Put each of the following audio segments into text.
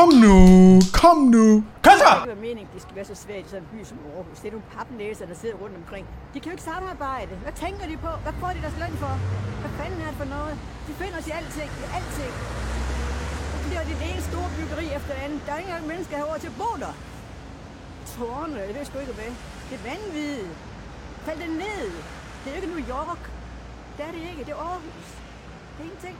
Kom nu, kom nu. Kom så! Det er meningen, det skal være så svært i sådan en by som Aarhus. Det er nogle papnæser, der sidder rundt omkring. De kan jo ikke samarbejde. Hvad tænker de på? Hvad får de deres løn for? Hvad fanden er det for noget? De finder sig i alting. I alting. Det bliver det ene store byggeri efter det andet. Der er ikke engang mennesker, herovre til at bo der. Tårne, det ved sgu ikke hvad. Det er vanvittigt. Fald det ned. Det er jo ikke New York. Det er det ikke. Det er Aarhus. Det er ingenting.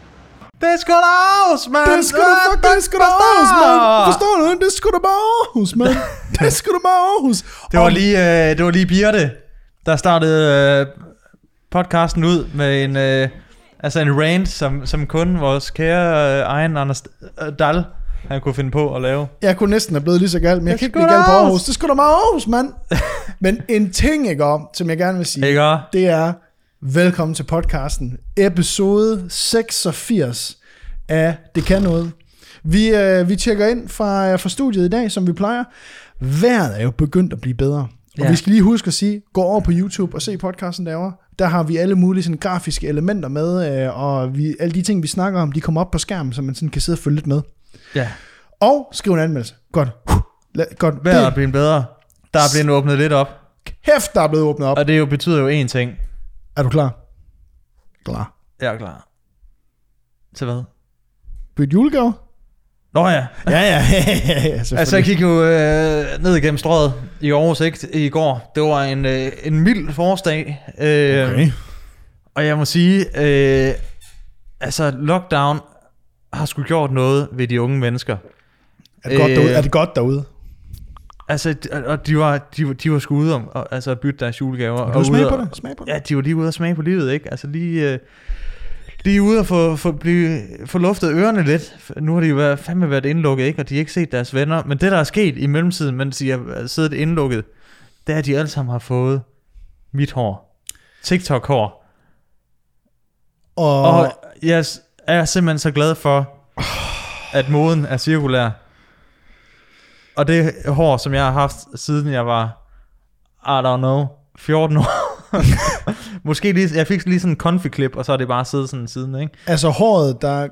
Det er sgu da Aarhus, mand! Det er sgu da fuck, det sgu da Aarhus, mand. Forstår du? Det er sgu da bare Aarhus, mand. Det sgu da bare Aarhus. Det var lige, øh, det var lige Birte, der startede øh, podcasten ud med en, øh, altså en rant, som, som kun vores kære øh, egen Anders øh, Dahl, han kunne finde på at lave. Jeg kunne næsten have blevet lige så galt, men jeg Det kan ikke blive galt på Aarhus. Det sgu da bare Aarhus, mand. men en ting, ikke om, som jeg gerne vil sige, Ikke det er, velkommen til podcasten, episode 86 af Det Kan Noget. Vi, øh, vi tjekker ind fra, fra studiet i dag, som vi plejer. Vejret er jo begyndt at blive bedre. Og Ja. vi skal lige huske at sige, gå over på YouTube og se podcasten derovre. Der har vi alle mulige sådan, grafiske elementer med, øh, og vi, alle de ting, vi snakker om, de kommer op på skærmen, så man sådan kan sidde og følge lidt med. Ja, Og skriv en anmeldelse. Godt. La- Godt. vejret er blevet bedre. Der er blevet åbnet lidt op, kæft, der er blevet åbnet op. og det jo betyder jo én ting. Er du klar? Klar. Jeg er klar. Til hvad? Byt julegave? Nå ja, Ja, ja, ja, ja, ja Altså, jeg gik jo øh, ned igennem strøget i Aarhus ikke, i går. Det var en, øh, en mild forårsdag. Øh, Okay. Og jeg må sige, øh, altså lockdown har sgu gjort noget ved de unge mennesker. Er det, godt Øh, derude? er det godt derude? Altså, og de var, de, var- de var sgu ude om og, altså, at bytte deres julegaver. Og du smage på og- det? Smag på det? Ja, de var lige ude og smage på livet, ikke? Altså lige, øh, lige ude og få, få, blive, få luftet ørerne lidt. Nu har de jo været, fandme været indlukket, ikke? Og de har ikke set deres venner. Men det, der er sket i mellemtiden, mens de har siddet indlukket, det er, at de alle sammen har fået mit hår. TikTok-hår. Og, Og jeg er simpelthen så glad for, at moden er cirkulær. Og det hår, som jeg har haft, siden jeg var, I don't know, 14 år. Måske lige, jeg fik lige sådan en konfiklip, og så er det bare siddet sådan siden, ikke? altså håret, der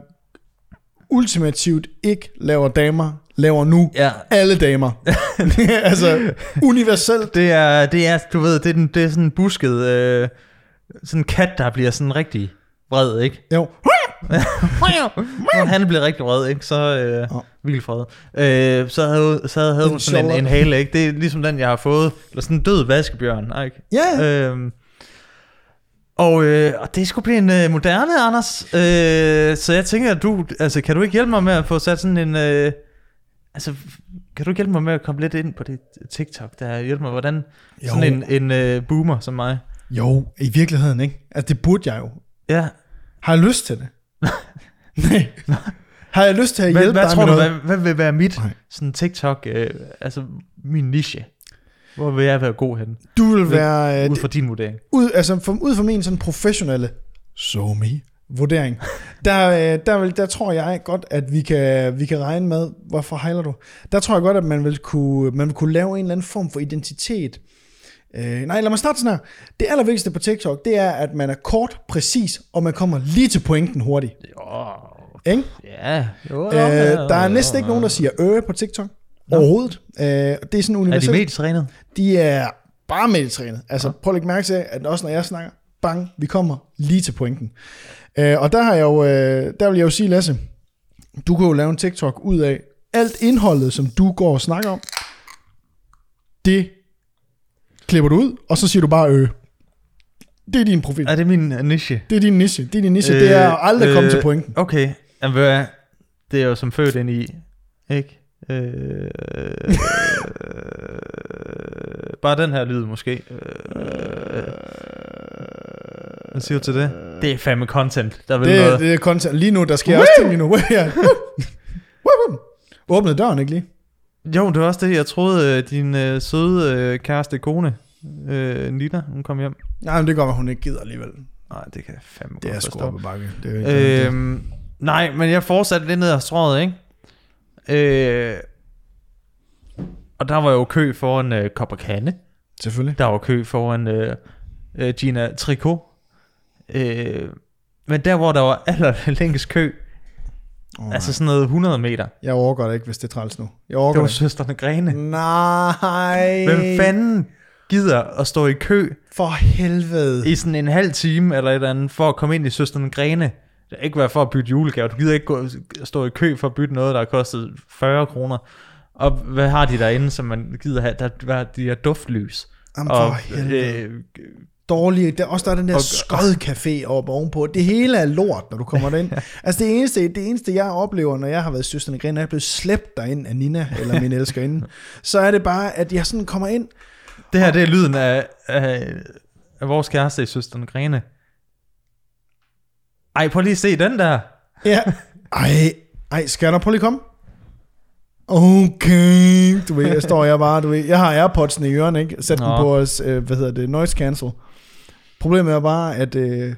ultimativt ikke laver damer, laver nu Ja. alle damer. altså universelt. Det er, det er, du ved, det er, den, det er sådan en busket, øh, sådan en kat, der bliver sådan rigtig vred, ikke? Jo. Når han bliver rigtig vred, ikke? Så øh, Ja. vildt fred. Øh, så havde, så havde hun En sådan en, en hale, ikke? Det er ligesom den, jeg har fået. Eller sådan en død vaskebjørn, ikke? Ja, Øhm, og, øh, og det skulle blive en øh, moderne, Anders. Øh, så jeg tænker, at du, altså, kan du ikke hjælpe mig med at få sat sådan en... Øh, altså, kan du ikke hjælpe mig med at komme lidt ind på det TikTok, der hjælper mig, hvordan Jo. sådan en, en øh, boomer som mig... jo, i virkeligheden ikke. Altså det burde jeg jo. Ja, Har jeg lyst til det? Nej. Har jeg lyst til at hvad, hjælpe hvad dig tror med du, noget? hvad, hvad vil være mit Nej. sådan TikTok, øh, altså min niche? Hvor vil jeg være god hen? Du vil være... øh, Ud fra din vurdering. ud, altså for, ud fra min sådan professionelle so me vurdering, der, øh, der, vil, der tror jeg godt, at vi kan, vi kan regne med, hvorfor hejler du? Der tror jeg godt, at man vil kunne, man vil kunne lave en eller anden form for identitet. Øh, nej, lad mig starte sådan her. Det allervigtigste på TikTok, det er, at man er kort, præcis, og man kommer lige til pointen hurtigt. Jo, Ikke? ja. Jo, Øh, der er næsten ikke nogen, der siger øh på TikTok. Overhovedet. Øh, det er sådan Er de universelt. medietrænet? De er bare meditrænet. Altså prøv at lægge mærke til, at også når jeg snakker, bang, vi kommer lige til pointen. Øh, og der har jeg jo, øh, der vil jeg jo sige, Lasse, du kan jo lave en TikTok ud af alt indholdet, som du går og snakker om. Det klipper du ud, og så siger du bare øh. Det er din profil. Er det min øh, niche? Det er din niche. Det er din niche. Det er at aldrig komme til pointen. Okay, Jamen, hvad? det er jo som født ind i, ikke? Øh, øh, bare den her lyd måske. Øh, hvad siger du til det? Det er fandme content, der vil Det, noget. er- det er content. Lige nu, der sker også ting lige nu. Ja. Åbnede døren, ikke lige? Jo, det var også det, jeg troede, øh, din øh, søde øh, kæreste kone, øh, Nina, hun kom hjem. Nej, men det går, at hun ikke gider alligevel. Nej, det kan jeg fandme Det er godt sgu forstå. op ad bakke. Det er ikke øh, Øhm, nej, men jeg fortsatte lidt ned ad strøget, ikke? Øh, og der var jo kø foran øh, Copacabana. Selvfølgelig. Der var kø foran øh, øh, Gina Tricot. Øh, men der, hvor der var aller længst kø, Oh, Altså sådan noget 100 meter. Jeg overgår det ikke, hvis det er træls nu. Jeg Det overgår var det. søsterne Grene. Nej. Hvem fanden gider at stå i kø For helvede. i sådan en halv time eller et eller andet, for at komme ind i søsterne Grene? Det er ikke være for at bytte julegave. Du gider ikke gå, stå i kø for at bytte noget, der har kostet 40 kroner. Og hvad har de derinde, som man gider have? Der, hvad, de har duftlys. Jamen, og, øh, dårlige. Der, også der er den der Og- skodcafé oppe ovenpå. Det hele er lort, når du kommer derind. altså det eneste, det eneste, jeg oplever, når jeg har været i Søsterne Gren, når jeg er blevet slæbt derind af Nina, eller min elskerinde, så er det bare, at jeg sådan kommer ind. det her, det er lyden af, af, af vores kæreste i søsterne Grene. Ej, prøv lige at se den der. Ja. Ej, ej, skal der prøve lige komme? Okay, du ved, jeg står jeg bare, du ved, jeg har Airpods'en i ørerne, ikke? Sæt den Nå. på, øh, hvad hedder det, noise cancel. Problemet er bare, at øh,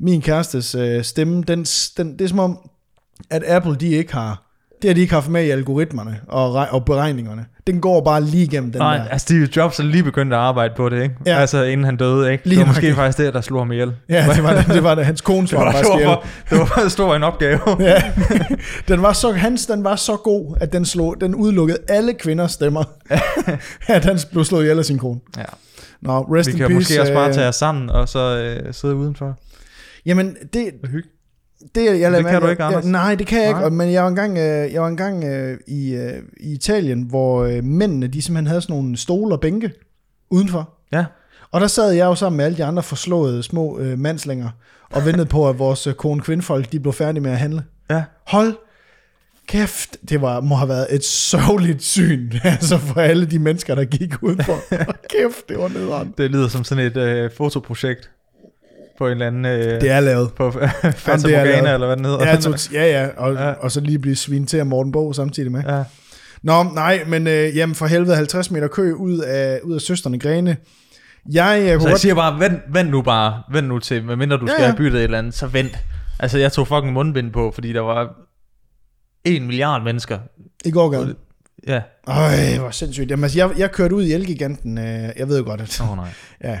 min kærestes øh, stemme, den, den, det er som om, at Apple, de ikke har, det har de ikke haft med i algoritmerne og, og beregningerne. Den går bare lige igennem den Nej, der. altså Steve Jobs er lige begyndt at arbejde på det, ikke? Ja. Altså inden han døde, ikke? Lige det var måske faktisk det, der slog ham ihjel. Ja, det var det, det, var det. hans kone Det slår var, bare det, var, for stor en opgave. Ja, den var så, hans den var så god, at den, slog, den udelukkede alle kvinders stemmer. at han blev slået ihjel af sin kone. Ja. Nå, rest Vi in kan peace. måske også bare øh, tage os sammen og så øh, sidde udenfor. Jamen, det, Hygge. det, jeg lader Det kan mærke- du ikke, jeg, Anders. nej, det kan jeg ikke. Nej. og- Men jeg var engang, øh, jeg var engang øh, i, øh, i Italien, hvor øh, mændene, de simpelthen havde sådan nogle stole og bænke udenfor. Ja. Og der sad jeg jo sammen med alle de andre forslåede små øh, mandslænger, og ventede på, at vores øh, kone kvindfolk, de blev færdige med at handle. Ja. Hold kæft, det var, må have været et sørgeligt syn, altså for alle de mennesker, der gik udenfor. Hold kæft, det var nederen. Det lyder som sådan et øh, fotoprojekt på en eller anden... Øh, Det er lavet. på lavet. Morgana, eller hvad den hedder. Ja, ja, ja, og, ja. Og så lige blive svin til af Morten Bog samtidig med. ja. Nå, nej, men øh, jamen for helvede 50 meter kø ud af, ud af søsterne Grene. Jeg, jeg Så kunne jeg godt... siger bare, vent, vent nu bare, vent nu til, medmindre du Ja, skal ja. have byttet et eller andet, så vent. Altså, jeg tog fucking mundbind på, fordi der var en milliard mennesker. I går gad. Ja. Øj, hvor sindssygt. Jamen, altså, jeg, jeg kørte ud i Elgiganten. Øh, jeg ved godt, at... Åh oh, nej. Ja.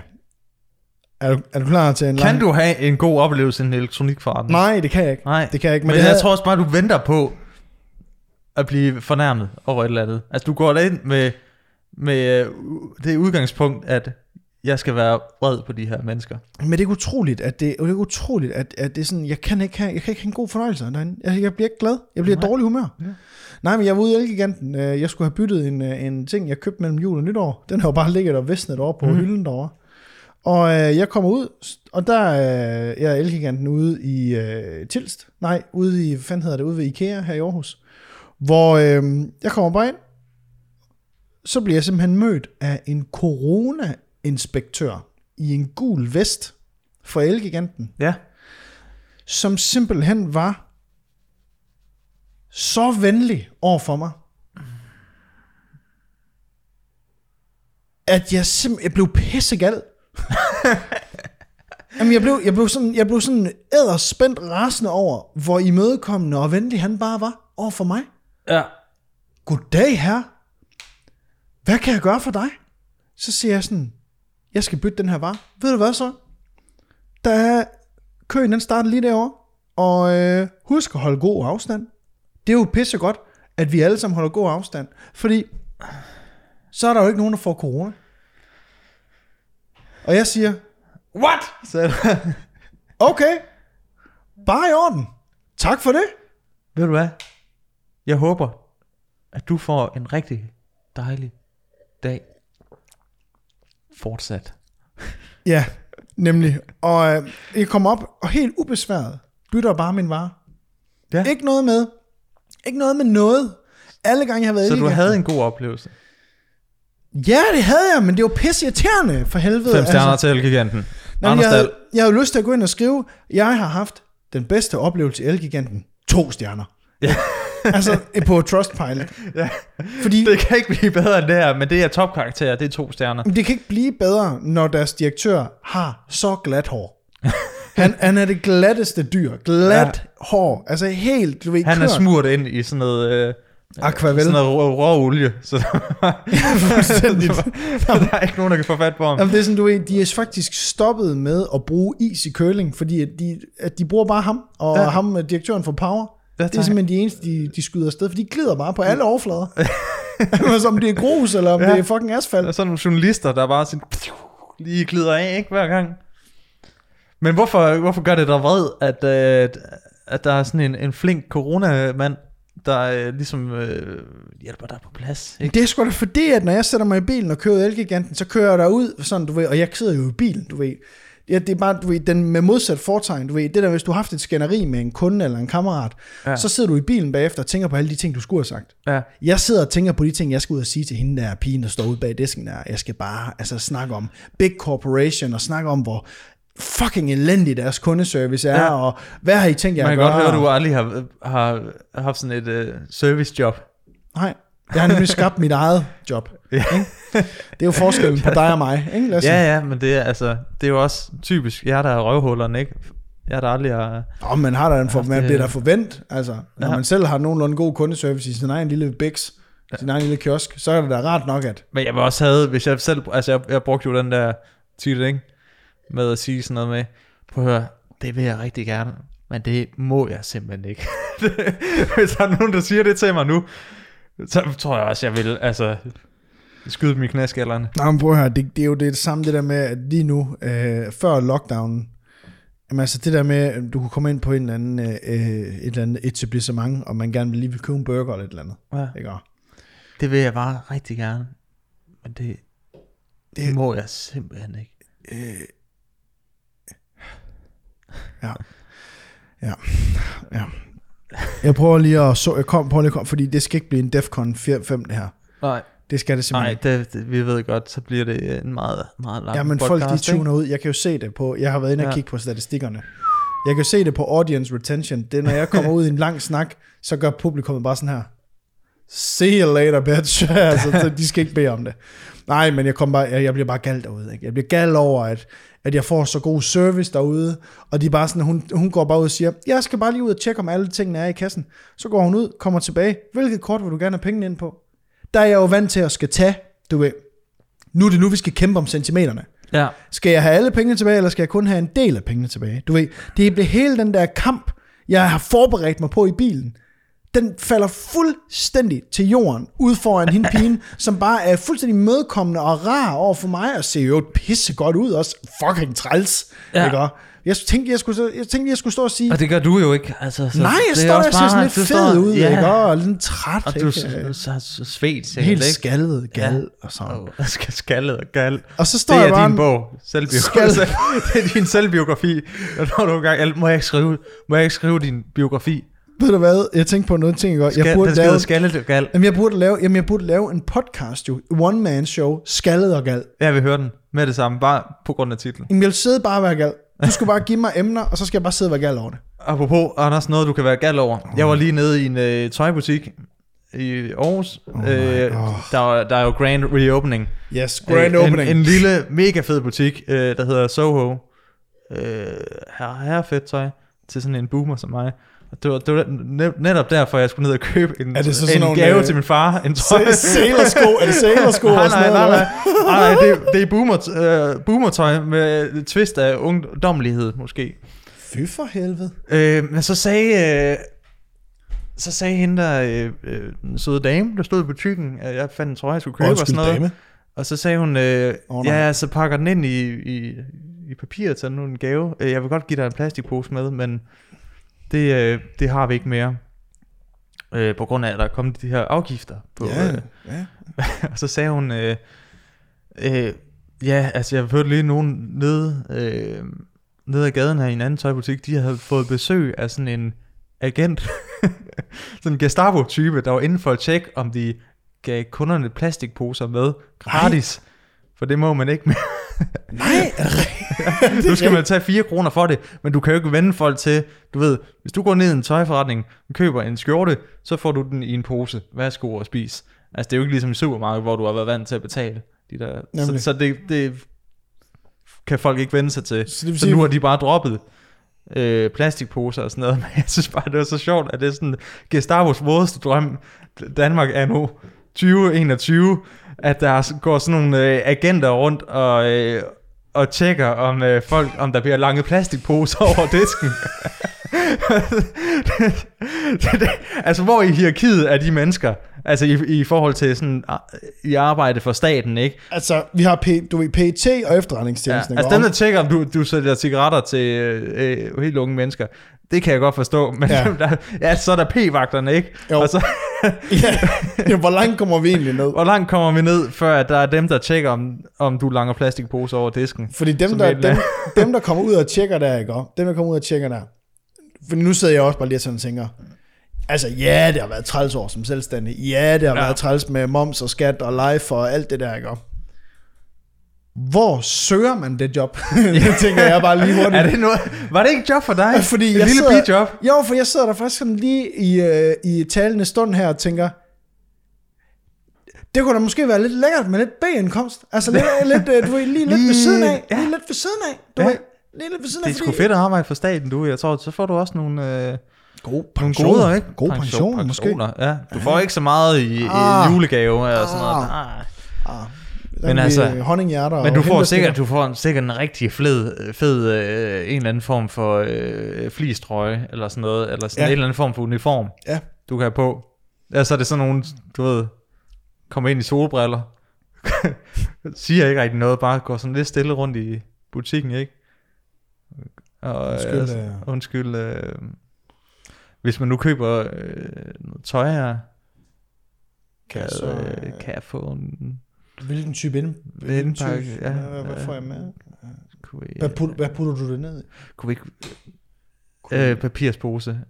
Er du, er du klar til en Kan lang... du have en god oplevelse i en elektronikforretning? Nej, det kan jeg ikke. Nej. Det kan jeg ikke. Men, Men, jeg havde- tror også bare, du venter på at blive fornærmet over et eller andet. Altså, du går ind med, med øh, det udgangspunkt, at jeg skal være vred på de her mennesker. Men det er utroligt, at det, det er utroligt, at, at det er sådan, jeg kan ikke have, jeg kan ikke have en god fornøjelse derinde. Jeg, jeg bliver ikke glad. Jeg bliver Nej. dårlig humør. Ja. Nej, men jeg var ude i Elgiganten. Øh, Jeg skulle have byttet en, øh, en ting, jeg købte mellem jul og nytår. Den har jo bare ligget og visnet over på mm. Hylden derovre. Og øh, jeg kommer ud, og der øh, jeg er Elgiganten ude i øh, Tilst. Nej, ude i, hvad fanden hedder det, ude ved Ikea her i Aarhus. Hvor øh, jeg kommer bare ind, så bliver jeg simpelthen mødt af en corona-inspektør i en gul vest fra Elgiganten, Ja. som simpelthen var så venlig over for mig, at jeg simpelthen jeg blev pissegal. Jamen, jeg blev, jeg blev sådan, jeg blev sådan æderspændt rasende over, hvor imødekommende og venlig han bare var over for mig. Ja. Goddag, her. Hvad kan jeg gøre for dig? Så siger jeg sådan, jeg skal bytte den her vare. Ved du hvad så? Der er køen, den starter lige derovre. Og øh, husk at holde god afstand. Det er jo pisse godt, at vi alle sammen holder god afstand. Fordi så er der jo ikke nogen, der får corona. Og jeg siger, What? Så, okay, bare i orden. Tak for det. ved du hvad? Jeg håber, at du får en rigtig dejlig dag. Fortsat. Ja, nemlig. Og øh, jeg kommer op, og helt ubesværet bytter bare min vare. Ja. Ikke noget med. Ikke noget med noget. Alle gange, jeg har været Så du Elgiganten. havde en god oplevelse. Ja, det havde jeg, men det var pisse irriterende, for helvede. Fem stjerner altså, til Elgiganten. Anders jeg, havde, jeg havde lyst til at gå ind og skrive, jeg har haft den bedste oplevelse i Elgiganten. To stjerner. Ja. altså på Trustpilot. Ja. Fordi Det kan ikke blive bedre end det her, men det er topkarakter, det er to stjerner. det kan ikke blive bedre, når deres direktør har så glat hår. Han, han er det glatteste dyr. Glat ja. hår. Altså helt, du ved, Han er kørt. smurt ind i sådan noget... Øh, Aquavel. Sådan noget rå, rå olie, så Fuldstændigt. der er ikke nogen, der kan få fat på ham. Jamen, det er sådan, du ved, de er faktisk stoppet med at bruge is i curling, fordi at de, at de bruger bare ham, og ja. Ja. ham, direktøren for Power, Det er simpelthen de eneste, de, de skyder afsted, for de glider bare på alle overflader. Altså, om det er grus, eller om ja. Ja. det er fucking Der er asfalt. sådan nogle journalister, der bare sådan, lige glider af, ikke, hver gang. Men hvorfor, hvorfor gør det dig vred, at, øh, at der er sådan en, en flink coronamand, der øh, ligesom øh, hjælper dig på plads, ikke? Det er sgu da fordi, at når jeg sætter mig i bilen og kører Elgiganten, så kører jeg derud, sådan, du ved, og jeg sidder jo i bilen, du ved. Ja, det er bare, du ved, den med modsat fortegn, du ved, det der, hvis du har haft et skænderi med en kunde eller en kammerat, ja. Så sidder du i bilen bagefter og tænker på alle de ting, du skulle have sagt. Ja. Jeg sidder og tænker på de ting, jeg skal ud og sige til hende der pigen, der står ude bag disken der. Jeg skal bare altså, snakke om big corporation og snakke om, hvor fucking elendig deres kundeservice er, ja. Og hvad har I tænkt jer Man at kan gøre? godt høre, at du aldrig har, har haft sådan et øh, servicejob. Nej, jeg har nemlig skabt mit eget job. Ja. Ikke? Det er jo forskellen på dig og mig, ikke Lasse? Ja, ja, men det er, altså, det er jo også typisk jer, der er røvhullerne, ikke? Jeg der aldrig har... Nå, man har da en for, man det- bliver da forvent, altså, når Ja. man selv har nogenlunde god kundeservice i sin egen lille biks, sin egen lille kiosk, så er det da rart nok, at Men jeg vil også have, hvis jeg selv... Altså, jeg, jeg brugte jo den der tit, ikke? Med at sige sådan noget med, prøv at høre, det vil jeg rigtig gerne, men det må jeg simpelthen ikke. hvis der er nogen, der siger det til mig nu, så tror jeg også, jeg vil, altså, skyde dem i knæskallerne. Nå, men prøv at høre, det, det er jo det samme det der med, at lige nu, øh, før lockdownen, jamen altså det der med, at du kunne komme ind på en eller anden, øh, et eller andet etablissement, og man gerne vil lige vil købe en burger eller et eller andet. Ja. Ikke? Det vil jeg bare rigtig gerne, men det, det Det- må jeg simpelthen ikke. Ja. Ja. ja. Jeg prøver lige at så, jeg kom, prøver lige at komme, fordi det skal ikke blive en Defcon 5 det her. Nej, Det skal det simpelthen nej det, det, vi ved godt, så bliver det en meget, meget lang Ja, men podcast, folk de tuner ud. Jeg kan jo se det på, jeg har været inde og Ja. kigge på statistikkerne. Jeg kan jo se det på audience retention. Det er, når jeg kommer ud i en lang snak, så gør publikummet bare sådan her. See you later, bitch. altså, så de skal ikke bede om det. Nej, men jeg, kom bare, jeg, jeg bliver bare gal derude. Ikke? Jeg bliver gal over, at, at jeg får så god service derude, og de er bare sådan, hun, hun går bare ud og siger, jeg skal bare lige ud og tjekke, om alle tingene er i kassen. Så går hun ud, kommer tilbage. Hvilket kort vil du gerne have pengene ind på? Der er jeg jo vant til at skal tage, du ved. Nu er det nu, vi skal kæmpe om centimeterne. Ja, Skal jeg have alle pengene tilbage, eller skal jeg kun have en del af pengene tilbage? Du ved, det bliver hele den der kamp, jeg har forberedt mig på i bilen. Den falder fuldstændig til jorden, ud foran hende pigen, som bare er fuldstændig mødekommende og rar over for mig, og ser jo pisse godt ud også. Fucking træls. Ja. Ja. Ikke? Jeg tænkte, jeg skulle, jeg tænkte, jeg skulle stå og sige, og det gør du jo ikke. Altså, så nej, jeg det er står og ser sådan lidt fed står- ud, ja, ikke? Og lidt træt, Og du ikke? er så, så svedt, sikkert, Helt ikke? skaldet, gal og sådan. Oh, skal skaldet og gal. Og så står Det jeg er bare... din bog. Selvbiografi. Det er din selvbiografi. Og når du engang, må jeg ikke skrive, må jeg ikke skrive din biografi? Ved du hvad? Jeg tænkte på noget ting. Skal, Jeg burde lave, skaldet og gal. jamen, jeg burde lave, jamen, jeg burde lave en podcast jo. One man show. Skaldet og gal. Jeg vil høre den med det samme, bare på grund af titlen. Jamen, jeg vil sidde bare og være gal. Du skal bare give mig emner, og så skal jeg bare sidde og være gal over det. Apropos, Anders, noget du kan være gal over. Jeg var lige nede i en øh, tøjbutik i Aarhus. Oh my øh, der, er- der er jo grand reopening. Yes, grand Øh, opening. En, en lille, mega fed butik, øh, der hedder Soho. Øh, her, her er fedt tøj til sådan en boomer som mig. Det var, det var net- netop derfor, jeg skulle ned og købe en, Er det så sådan en gave øh, til min far. En trøje. Sailorsko, er det sailorsko nej, nej, nej, nej, eller nej, det, det er boomer, øh, boomertøj med twist af ungdommelighed måske. Fy for helvede. Øh, men så sagde, øh, så sagde hende der, øh, øh, den søde dame, der stod i butikken, at jeg fandt en trøje, jeg skulle købe og sådan noget. dame. Og så sagde hun, øh, oh, nej. ja, så pakker den ind i, i, i papir til nu en gave. Øh, Jeg vil godt give dig en plastikpose med, men det, øh, det har vi ikke mere. Øh, på grund af, at der er kommet de her afgifter. På, Ja, øh, ja. og så sagde hun, øh, øh, ja, altså jeg hørte lige nogen nede, øh, nede ad gaden her i en anden tøjbutik, de havde fået besøg af sådan en agent, sådan en Gestapo-type, der var inde for at tjekke, om de gav kunderne plastikposer med gratis. For det må man ikke mere. Nej, nu skal man tage 4 kroner for det, men du kan jo ikke vende folk til, du ved, hvis du går ned i en tøjforretning og køber en skjorte, så får du den i en pose. Værsgo og spis. Altså det er jo ikke ligesom i supermarkedet, hvor du har været vant til at betale. De der, så, Nemlig. så det, det kan folk ikke vende sig til. Så Så, det så nu har de bare droppet øh, plastikposer og sådan noget. Men jeg synes bare, det var så sjovt, at det er sådan Gestapos vådeste drøm. Danmark er nu 2021, at der går sådan nogle øh, agenter rundt og, øh, og tjekker, om øh, folk, om der bliver lange plastikposer over disken. det, det, altså, hvor i hierarkiet er de mennesker? Altså, i, i forhold til sådan, ah, i arbejde for staten, ikke? Altså, vi har P, du ved, PET og Ja, efterretningstjenesten. altså, dem, der tjekker, om du, du sælger cigaretter til øh, øh, helt unge mennesker, det kan jeg godt forstå. Men Ja. der, ja så er der p-vagterne, ikke? Jo. Og så, ja, ja, hvor langt kommer vi egentlig ned? hvor langt kommer vi ned, før at der er dem, der tjekker, om, om du langer plastikposer over disken? Fordi dem, der, dem, dem, der kommer ud og tjekker der, ikke? Dem, der kommer ud og tjekker der. For nu sidder jeg også bare lige og sådan og tænker, altså ja, det har været træls år som selvstændig. Ja, det har. Ja. været træls med moms og skat og life og alt det der, ikke? Hvor søger man det job? det tænker jeg bare lige hurtigt. Er det noget? Var det ikke job for dig? Fordi et jeg lille sidder, bijob? Jo, for jeg sidder der faktisk sådan lige i, øh, i talende stund her og tænker, det kunne da måske være lidt lækkert med lidt B-indkomst. Altså lidt, lidt, øh, du ved, lige lidt ved siden af. Ja. Lige lidt ved siden af. Du Ja. ved, lige lidt ved siden af. Det er sgu fordi- fedt at arbejde for staten, du. Jeg tror, så får du også nogle, øh, God nogle pension, goder, ikke? God pension, måske. pensioner, Ja, du får ikke så meget i, Ah. i julegave og sådan noget. Ah. Ah. Men altså- altså, honninghjerter Men du får sikkert, du får sikkert en rigtig fed, fed øh, en eller anden form for øh, flistrøje, eller sådan noget, eller sådan Ja. en eller anden form for uniform, Ja. du kan have på. Ja, så er det sådan nogen, du ved, kommer ind i solbriller, siger ikke rigtig noget, bare går sådan lidt stille rundt i butikken, ikke? Og, Undskyld, altså, øh. undskyld øh, hvis man nu køber øh, noget tøj her, Kan jeg så, så, øh, kan jeg få en... Hvilken type ind? hvilken Indpakke, type- ja. Hvad, hvad får jeg med? Kunne vi, Hvad, put, hvad putter du det ned i? kunne vi ikke... Øh, papirspose.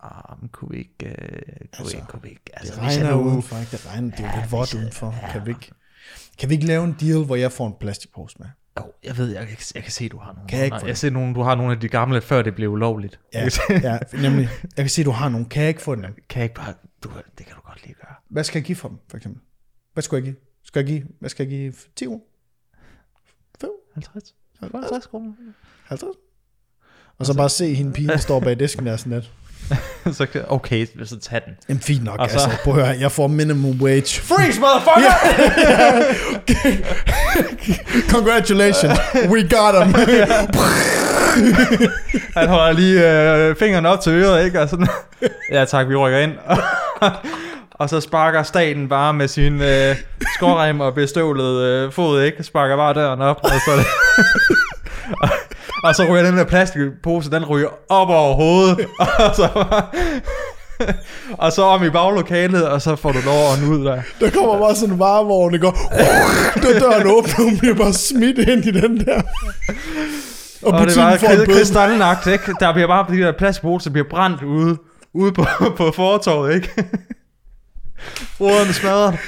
Ah, men kunne vi ikke... Øh, kunne, Altså, vi ikke kunne vi ikke... Altså, Det jeg regner nu- udenfor, ikke? Det regner, det er jo Ja, lidt vådt jeg- udenfor. ja, Kan vi ikke, kan vi ikke lave en deal, hvor jeg får en plastikpose med? Jo, jeg ved, jeg, kan- jeg kan se, du har nogle. Kan jeg ikke få jeg det? ser nogle, du har nogle af de gamle, før det blev ulovligt. Ja, Jeg ja, nemlig. Jeg kan se, du har nogle. Kan jeg ikke få den? kan jeg ikke bare... Du, det kan du godt lige gøre. Hvad skal jeg give for dem, for eksempel? Hvad skal jeg give? Skal jeg give, hvad skal jeg give? 10 kroner? 5? 50? 50 kroner? 50? Og så bare se hende pigen, der står bag disken der sådan lidt. så okay, så tag den. Jamen fint nok, Og så- altså. Prøv at høre, jeg får minimum wage. Freeze, motherfucker! Congratulations, we got him. Han holder lige øh, fingeren op til øret, ikke? Og sådan, ja tak, vi rykker ind. Og så sparker staten bare med sin øh, skårrem og bestøvlet øh, fod, ikke? Sparker bare døren op, og så... og, og så ryger den der plastikpose, den ryger op over hovedet, og så... og så om i baglokalet, og så får du lov at ud der. Der kommer bare sådan en varevogn, det går, der døren åbner, hun bliver bare smidt ind i den der. Og, Og det var får en kri- bøde. krystalnagt, ikke? Der bliver bare de der plastikposer, bliver brændt ude, ude på, på fortorvet, ikke? Ruderne smadret.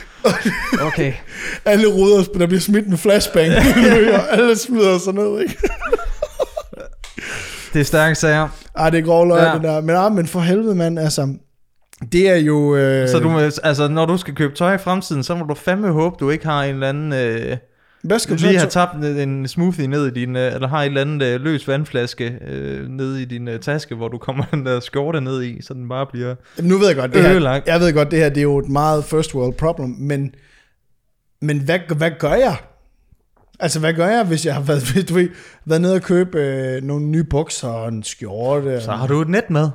Okay. Alle ruder, der bliver smidt med flashbang. og alle smider sig ned, ikke? Det er stærke sager. Ej, det er grov løg, Ja. det der. Men, ah, men for helvede, mand, altså. Det er jo... Øh, Så du, altså, når du skal købe tøj i fremtiden, så må du fandme håbe, du ikke har en eller anden... Øh, hvad skal du lige har tabt en smoothie ned i din... Øh, eller har en eller anden øh, løs vandflaske øh, ned i din øh, taske, hvor du kommer den der skjorte ned i, så den bare bliver... Jamen, nu ved jeg godt, det her, jeg ved godt, det her det er jo et meget first world problem, men, men hvad, hvad gør jeg? Altså, hvad gør jeg, hvis jeg har været, du ved, været nede og købe øh, nogle nye bukser og en skjorte? Så har du et net med.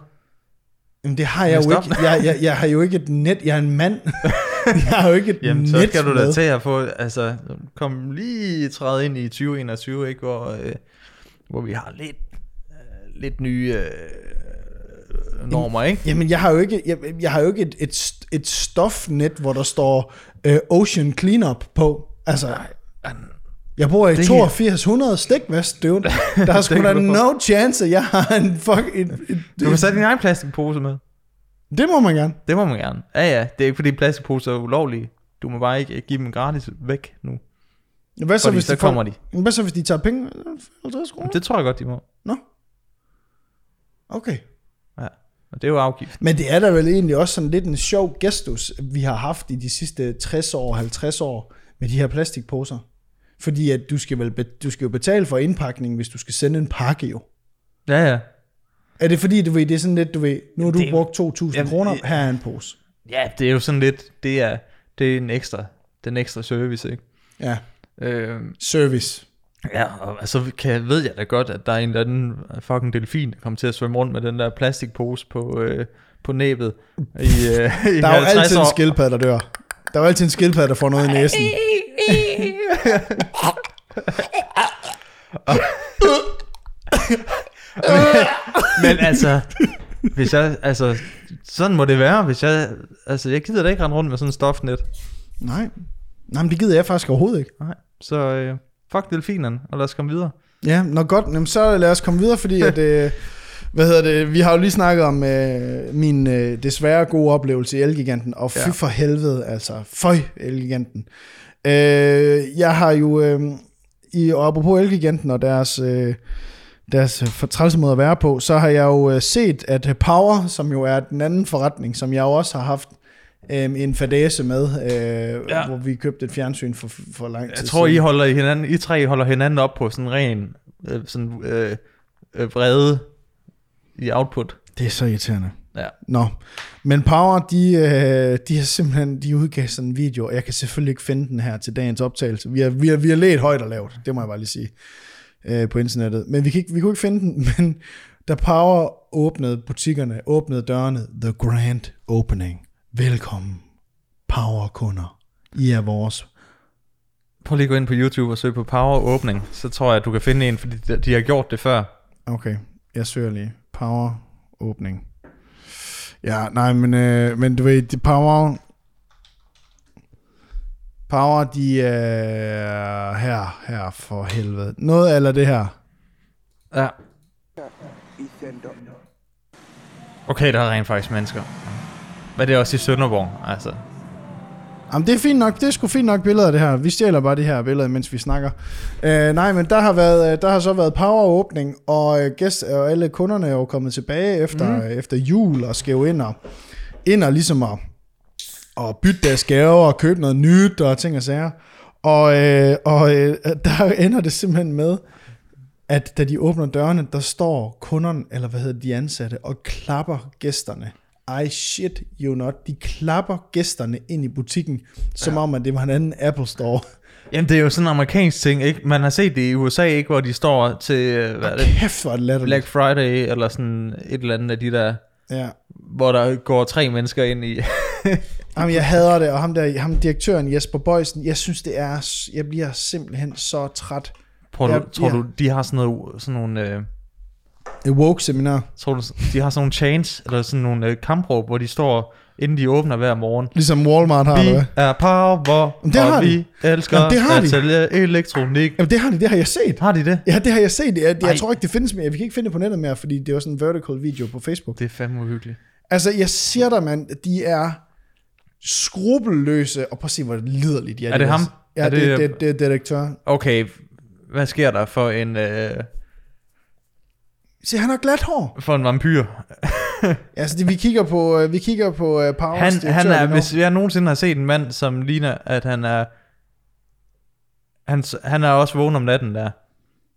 Jamen, det har jeg jo Stop. ikke. Jeg, jeg, jeg har jo ikke et net. Jeg er en mand. jeg har jo ikke et Jamen, så skal du da til at få... Altså, kom lige træde ind i 2021, ikke? Hvor, øh, hvor vi har lidt, øh, lidt nye øh, normer, ikke? Jamen, jeg har jo ikke, jeg, jeg har jo ikke et, et, et stofnet, hvor der står øh, Ocean Cleanup på. Altså, jeg bor i Det- 8200 stikvest, dude. Der er sgu da no chance, jeg har en fuck... Et, et, Du kan sætte din egen plastikpose med. Det må man gerne. Det må man gerne. Ja, ja. Det er ikke fordi plastikposer er ulovlige. Du må bare ikke give dem gratis væk nu. Hvad så, Fordi hvis så de får- kommer de. Hvad så, hvis de tager penge? 50 kroner? Det tror jeg godt, de må. Nå. Okay. Ja. Og det er jo afgift. Men det er da vel egentlig også sådan lidt en sjov gestus, vi har haft i de sidste 60 år, 50 år, med de her plastikposer. Fordi at du skal, vel du skal jo betale for indpakning, hvis du skal sende en pakke jo. Ja, ja. Er det fordi, du ved, det er sådan lidt, du ved, nu har du Det- brugt 2.000 Jamen, kroner, her er en pose. Ja, det er jo sådan lidt, det er, det er en ekstra, den ekstra service, ikke? Ja, Øh, service. Ja, og altså kan, ved jeg da godt, at der er en eller anden fucking delfin, der kommer til at svømme rundt med den der plastikpose på, øh, på næbet i, øh, i Der er jo 50 altid en år. skildpadde, der dør. Der er jo altid en skildpadde, der får noget i næsen. Men altså, hvis jeg, altså, sådan må det være, hvis jeg, altså, jeg gider da ikke rende rundt med sådan en stofnet. Nej. Nej, men det gider jeg faktisk overhovedet ikke. Nej, så øh, fuck delfinerne, og lad os komme videre. Ja, nå godt, jamen, så lad os komme videre, fordi at, øh, hvad hedder det, vi har jo lige snakket om øh, min øh, desværre gode oplevelse i Elgiganten, og fy ja. for helvede, altså, føj Elgiganten. Øh, jeg har jo, øh, i, og apropos Elgiganten og deres, øh, deres fortrælse måde at være på, så har jeg jo øh, set, at Power, som jo er den anden forretning, som jeg jo også har haft øh, en fadese med, øh, Ja. hvor vi købte et fjernsyn for, for lang tid Jeg tror, I siden. holder I hinanden, I tre holder hinanden op på sådan ren, øh, sådan øh, øh, vrede i output. Det er så irriterende. Ja. Nå, men Power, de, øh, de har simpelthen, de udgav sådan en video, og jeg kan selvfølgelig ikke finde den her til dagens optagelse. Vi har, vi har, vi har let højt og lavt, det må jeg bare lige sige, øh, på internettet. Men vi, kan ikke, vi kunne ikke finde den, men da Power åbnede butikkerne, åbnede dørene, the grand opening. Velkommen, Power-kunder. I er vores. Prøv lige at gå ind på YouTube og søge på power åbning, så tror jeg, at du kan finde en, fordi de, de har gjort det før. Okay, jeg søger lige. Power-åbning. Ja, nej, men, øh, men du ved, de Power... Power, de er her, her for helvede. Noget eller det her. Ja. Okay, der er rent faktisk mennesker. Men det er også i Sønderborg, altså. Jamen, det er fint nok. Det er sgu fint nok billeder, det her. Vi stjæler bare det her billeder, mens vi snakker. Øh, nej, men der har, været, øh, der har så været power-åbning, og, øh, gæst, og alle kunderne er jo kommet tilbage efter, mm. efter jul, og jo ind og, ind og ligesom at, og bytte deres gaver, og købe noget nyt, og ting og sager. Og, øh, og øh, der ender det simpelthen med, at da de åbner dørene, der står kunderne, eller hvad hedder de ansatte, og klapper gæsterne. I shit you not. De klapper gæsterne ind i butikken, som ja. om, at det var en anden Apple Store. Jamen, det er jo sådan en amerikansk ting, ikke? Man har set det i USA, ikke? Hvor de står til, øh, hvad er det? Kæft, hvor det. Black Friday, eller sådan et eller andet af de der, Ja. hvor der går tre mennesker ind i. Jamen, jeg hader det, og ham der, ham direktøren Jesper Bøjsen, jeg synes, det er, jeg bliver simpelthen så træt. Tror du, Ja, tror ja. du de har sådan, noget, sådan nogle... Øh, Et woke seminar. tror du, de har sådan nogle chains, eller sådan nogle øh, kampråb, hvor de står, inden de åbner hver morgen. Ligesom Walmart har, eller Vi hvad? er power, Men det har og de. vi elsker Jamen, det har at de. sælge elektronik. Jamen, det har de, det har jeg set. Har de det? Ja, det har jeg set. Jeg, Ej. jeg tror ikke, det findes mere. Vi kan ikke finde det på nettet mere, fordi det var sådan en vertical video på Facebook. Det er fandme uhyggeligt. Altså, jeg siger dig, mand, de er skrupelløse, og prøv at se, hvor liderligt de er. Er det de ham? Ja, Er det, det- det, det, det er direktøren. Okay, hvad sker der for en, øh, Se, han har glat hår. for en vampyr? Altså, det, vi kigger på, øh, vi kigger på uh, Powers Han, han er, hvis jeg nogensinde har set en mand, som ligner, at han er... Han, han er også vågen om natten der.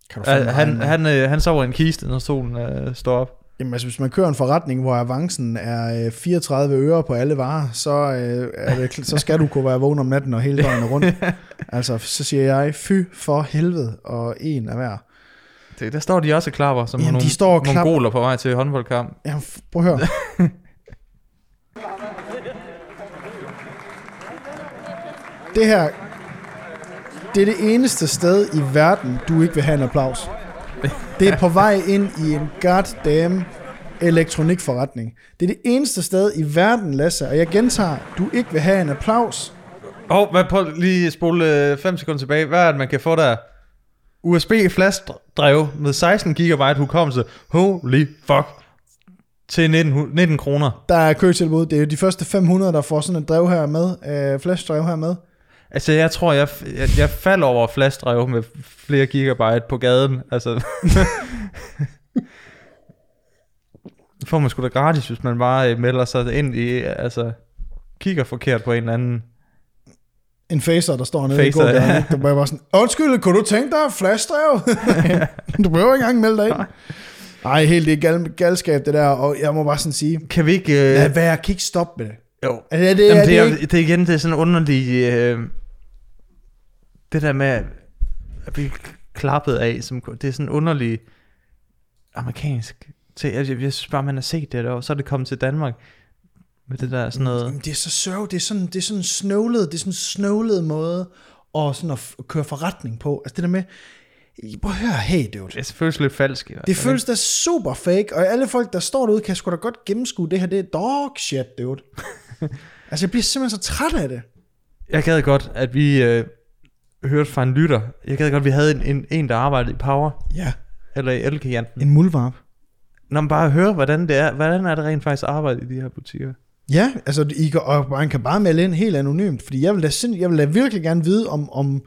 Kan du Uh, han, han, øh, han sover i en kiste, når solen øh, står op. Jamen, altså, hvis man kører en forretning, hvor avancen er øh, 34 øre på alle varer, så, øh, er det, så skal du kunne være vågen om natten og hele døgnet rundt. altså, så siger jeg, fy for helvede, og en af hver. Det, der står de også og klapper, som Jamen, de nogle står og klapper. mongoler på vej til håndboldkamp. Jamen, prøv at høre. det her, det er det eneste sted i verden, du ikke vil have en applaus. Det er på vej ind i en goddamn elektronikforretning. Det er det eneste sted i verden, Lasse, og jeg gentager, du ikke vil have en applaus. Åh, oh, hvad, prøv lige spole 5 sekunder tilbage. Hvad er det, man kan få der? USB flashdrev med 16 GB hukommelse. Holy fuck. Til 19, 19 kroner. Der er køtilbud. Det er jo de første 500, der får sådan et drev her med, øh, flashdrev her med. Altså, jeg tror, jeg, jeg, jeg falder over flashdrev med flere gigabyte på gaden. Altså, det får man sgu da gratis, hvis man bare øh, melder sig ind i, altså, kigger forkert på en eller anden. en facer, der står nede Facer, i gågaden. ja. Der bare var sådan, undskyld, kunne du tænke dig flashdrev? du behøver ikke engang melde dig ind. Nej, helt det er gal, galskab det der, og jeg må bare sådan sige, Kan vi ikke... Øh, lad være, kan ikke stoppe med det. jo. Er det, er det, Jamen, er det, er, det, ikke? det er igen, det er sådan underligt... Øh, det der med, at vi klappet af. Som, det er sådan underlig amerikansk. Til, jeg, jeg, jeg synes bare, man har set det der, og så er det kommet til Danmark med det der sådan noget. Jamen, det er så sørg, det er sådan, det er sådan snøvlet, det er sådan en snøvlet måde at, sådan at f- køre forretning på. Altså det der med, prøv at høre, hey dude. Det er føles lidt falsk. i hvert Det føles da super fake, og alle folk, der står derude, kan sgu da godt gennemskue det her, det er dog shit, dude. altså jeg bliver simpelthen så træt af det. Jeg gad godt, at vi øh, hørte fra en lytter. Jeg gad godt, at vi havde en, en, en der arbejdede i Power, Ja. eller i Elgiganten. En muldvarp. Når man bare hører, hvordan det er, hvordan er det rent faktisk arbejde i de her butikker. Ja, altså I kan, og man kan bare melde ind helt anonymt, fordi jeg vil da, sind, jeg vil da virkelig gerne vide om, om,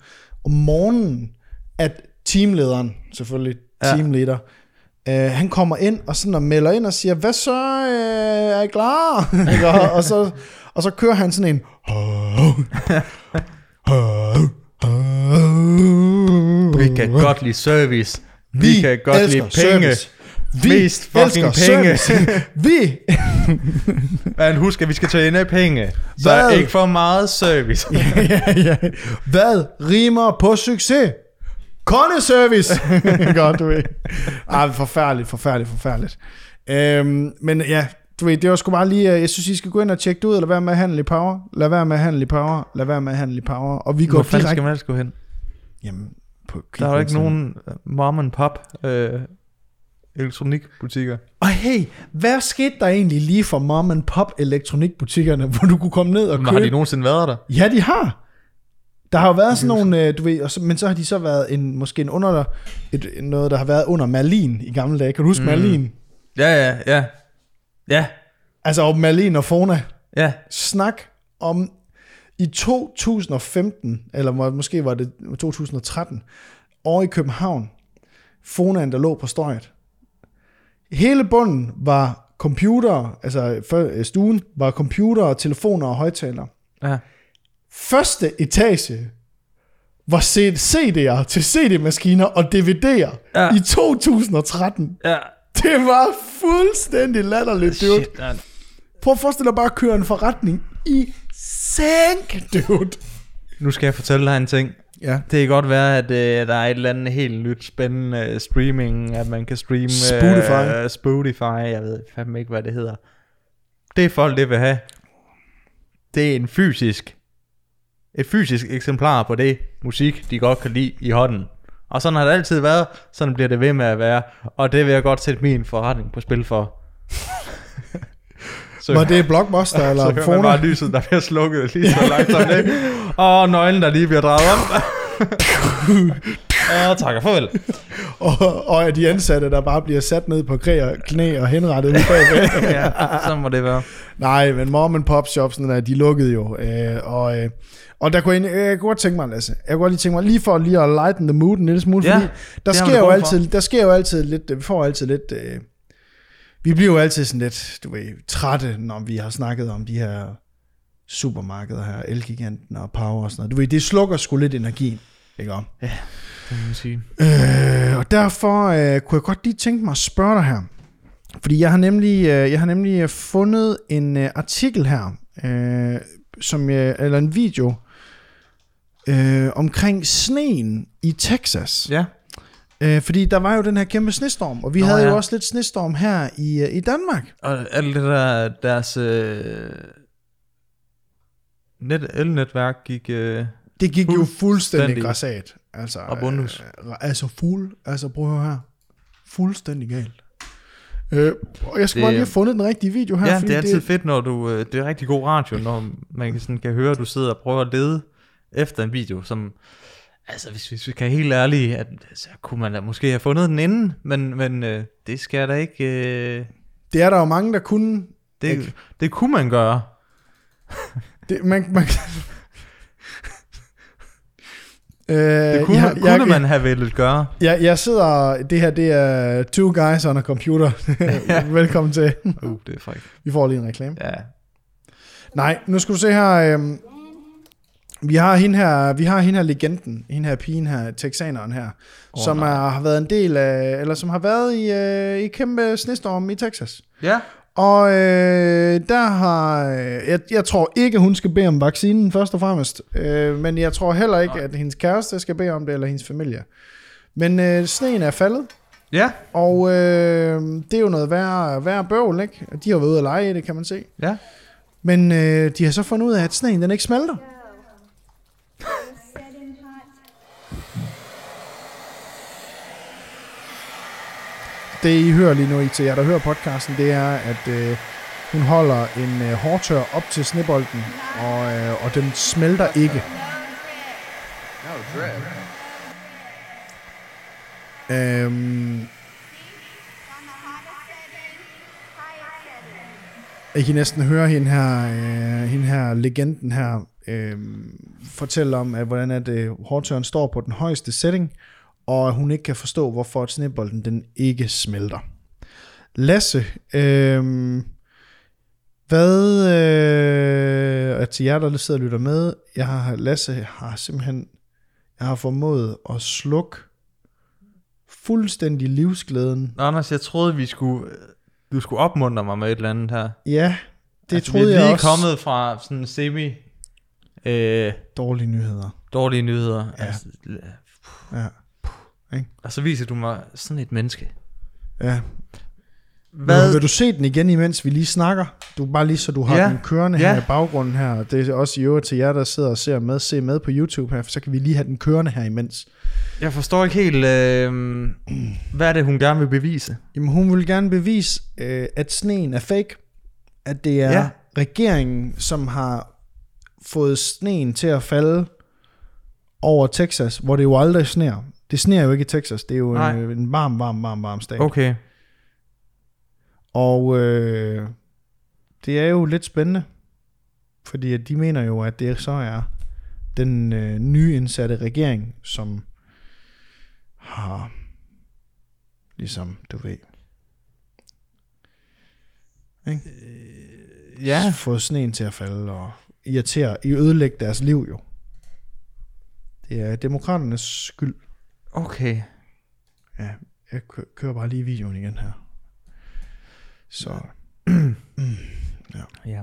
om morgenen, at teamlederen, selvfølgelig Ja. teamleder, øh, han kommer ind og sådan og melder ind og siger, hvad så, øh, er I klar? Og, og, så, og så kører han sådan en, Vi kan godt lide service. Vi, vi kan godt lide penge. service. Vi Mest fucking penge. Vi Men husk, at vi skal tjene penge. Så Hvad? ikke for meget service. ja, ja. Hvad rimer på succes? Kondeservice! Godt, du ved. Ej, forfærdeligt, forfærdeligt, forfærdeligt. Øhm, men ja, du ved, det var sgu bare lige, øh, jeg synes, I skal gå ind og tjekke det ud, eller være med at handle i power. Lad være med at handle i power. Lad være med at handle i power. Og vi går Hvor direkte... skal man gå hen? Jamen, på Der er jo ikke nogen øh, mom and pop øh, elektronikbutikker. Og hey, hvad skete der egentlig lige for mom and pop elektronikbutikkerne, hvor du kunne komme ned og Men købe? har de nogensinde været der? Ja, de har. Der har jo været sådan nogle, øh, du ved, og så, men så har de så været en, måske en under, et, noget, der har været under Merlin i gamle dage. Kan du huske mm. Merlin? Ja, ja, ja. Ja, Altså om Merlin og Fona. ja. Snak om i 2015, eller må- måske var det 2013, over i København, Fonaen, der lå på strøget. Hele bunden var computer, altså for- øh, stuen var computer, telefoner og højtalere. ja. Første etage var CD'er til CD-maskiner og DVD'er ja. i 2013. Ja. Det var fuldstændig latterligt, dude. Shit, man. Prøv at forestille dig bare at køre en forretning i sænk, dude. Nu skal jeg fortælle dig en ting. Ja. Det kan godt være, at øh, der er et eller andet helt nyt spændende øh, streaming, at man kan streame Spotify. Øh, Spotify, jeg ved fandme ikke, hvad det hedder. Det folk det vil have, det er en fysisk, et fysisk eksemplar på det musik, de godt kan lide i hånden. Og sådan har det altid været, sådan bliver det ved med at være, og det vil jeg godt sætte min forretning på spil for. Så, Var det Blockbuster så eller hører man bare lyset, der bliver slukket lige så langsomt, ikke? Og nøglen, der lige bliver drejet om. og tak og farvel. Og, og de ansatte, der bare bliver sat ned på knæ og, knæ og henrettet ude bagved. ja, så må det være. Nej, men mom and pop shops, der, de lukkede jo. Øh, og, øh, og der kunne jeg, jeg kunne godt tænke mig, Lasse, jeg kunne godt lige tænke mig, lige for lige at lighten the mood en lille smule, Ja, fordi der det sker, jo brug for. altid, der sker jo altid lidt, vi får altid lidt, øh, vi bliver jo altid sådan lidt, du ved, trætte, når vi har snakket om de her supermarkeder her, Elgiganten og Power og sådan noget. Du ved, det slukker sgu lidt energien, ikke om? Det må man sige. Øh, og derfor øh, kunne jeg godt lige tænke mig at spørge dig her. Fordi jeg har nemlig, øh, jeg har nemlig øh, fundet en øh, artikel her, øh, som jeg, eller en video, øh, omkring sneen i Texas. Ja. Øh, fordi der var jo den her kæmpe snestorm, og vi Nå, havde ja. jo også lidt snestorm her i, øh, i Danmark. Og alt det der, deres øh, net, elnetværk gik... Øh, Det gik jo Fuldstændig. græsat. Altså, Og bundus. Øh, altså fuld, altså prøv at høre her. Fuldstændig galt. Øh, og jeg skal Det- bare lige have fundet den rigtige video her. ja, fordi det er altid fedt, når du... Øh, det er rigtig god radio, når man kan, sådan, kan høre, at du sidder og prøver at lede efter en video, som... Altså, hvis, hvis vi kan være helt ærlige, at, så kunne man da måske have fundet den inden, men, men øh, det skal jeg da ikke... Øh, Det er der jo mange, der kunne... det, Ikke? det kunne man gøre. Det, man, man, øh, Det kunne, jeg, kunne jeg, man have vel gøre. Jeg, jeg sidder... Det her, det er Two Guys on a Computer. Velkommen til. Uh, det er frækt. Vi får lige en reklame. Ja. Nej, nu skal du se her... Øhm, vi har hende her, vi har hende her legenden, hende her pigen her, texaneren her, oh, som nej. er, har været en del af, eller som har været i, øh, i kæmpe snestorm i Texas. Ja. Og øh, der har, øh, jeg, jeg tror ikke, hun skal bede om vaccinen først og fremmest, øh, men jeg tror heller ikke, at hendes kæreste skal bede om det, eller hendes familie. Men øh, sneen er faldet, Ja, og øh, det er jo noget værre, værre bøvl, ikke? De har været ude at lege i det, kan man se. ja. Men øh, de har så fundet ud af, at sneen den ikke smelter. Det I hører lige nu, I til jer, der hører podcasten, det er, at øh, hun holder en øh, hårtør op til snebolden, og, øh, og den smelter ikke. Øhm, I kan næsten høre hende her, øh, hende her legenden her øh, fortælle om, at hvordan at, øh, hårdtøren står på den højeste setting, og hun ikke kan forstå, hvorfor snebolden den ikke smelter. Lasse, øh, hvad øh, at til jer, der sidder og lytter med, jeg har, Lasse har simpelthen, jeg har formået at slukke fuldstændig livsglæden. Anders, jeg troede, vi skulle, du skulle opmuntre mig med et eller andet her. Ja, det altså, troede vi er jeg lige også. kommet fra sådan semi øh, Dårlige nyheder. dårlige nyheder. Ja. Altså, Ja. Og så viser du mig sådan et menneske. ja. Hvad? Vil, vil du se den igen, imens vi lige snakker? Du bare lige så du har Ja. den kørende Ja. her i baggrunden her. Det er også i øvrigt til jer, der sidder og ser med, se med på YouTube her, for så kan vi lige have den kørende her imens. Jeg forstår ikke helt, øh, hvad er det, hun gerne vil bevise? Jamen, hun vil gerne bevise, øh, at sneen er fake. At det er ja. Regeringen, som har fået sneen til at falde over Texas, hvor det jo aldrig sner. Det sner jo ikke i Texas. Det er jo Nej. en, en varm, varm, varm, varm stat. Okay. Og øh, det er jo lidt spændende, fordi at de mener jo, at det så er den øh, nyindsatte regering, som har ligesom, du ved, ikke? Ja, fået sneen til at falde og irritere, i ødelægge deres liv jo. Det er demokraternes skyld. Okay. Ja, jeg kø- kører bare lige videoen igen her. Så, Ja.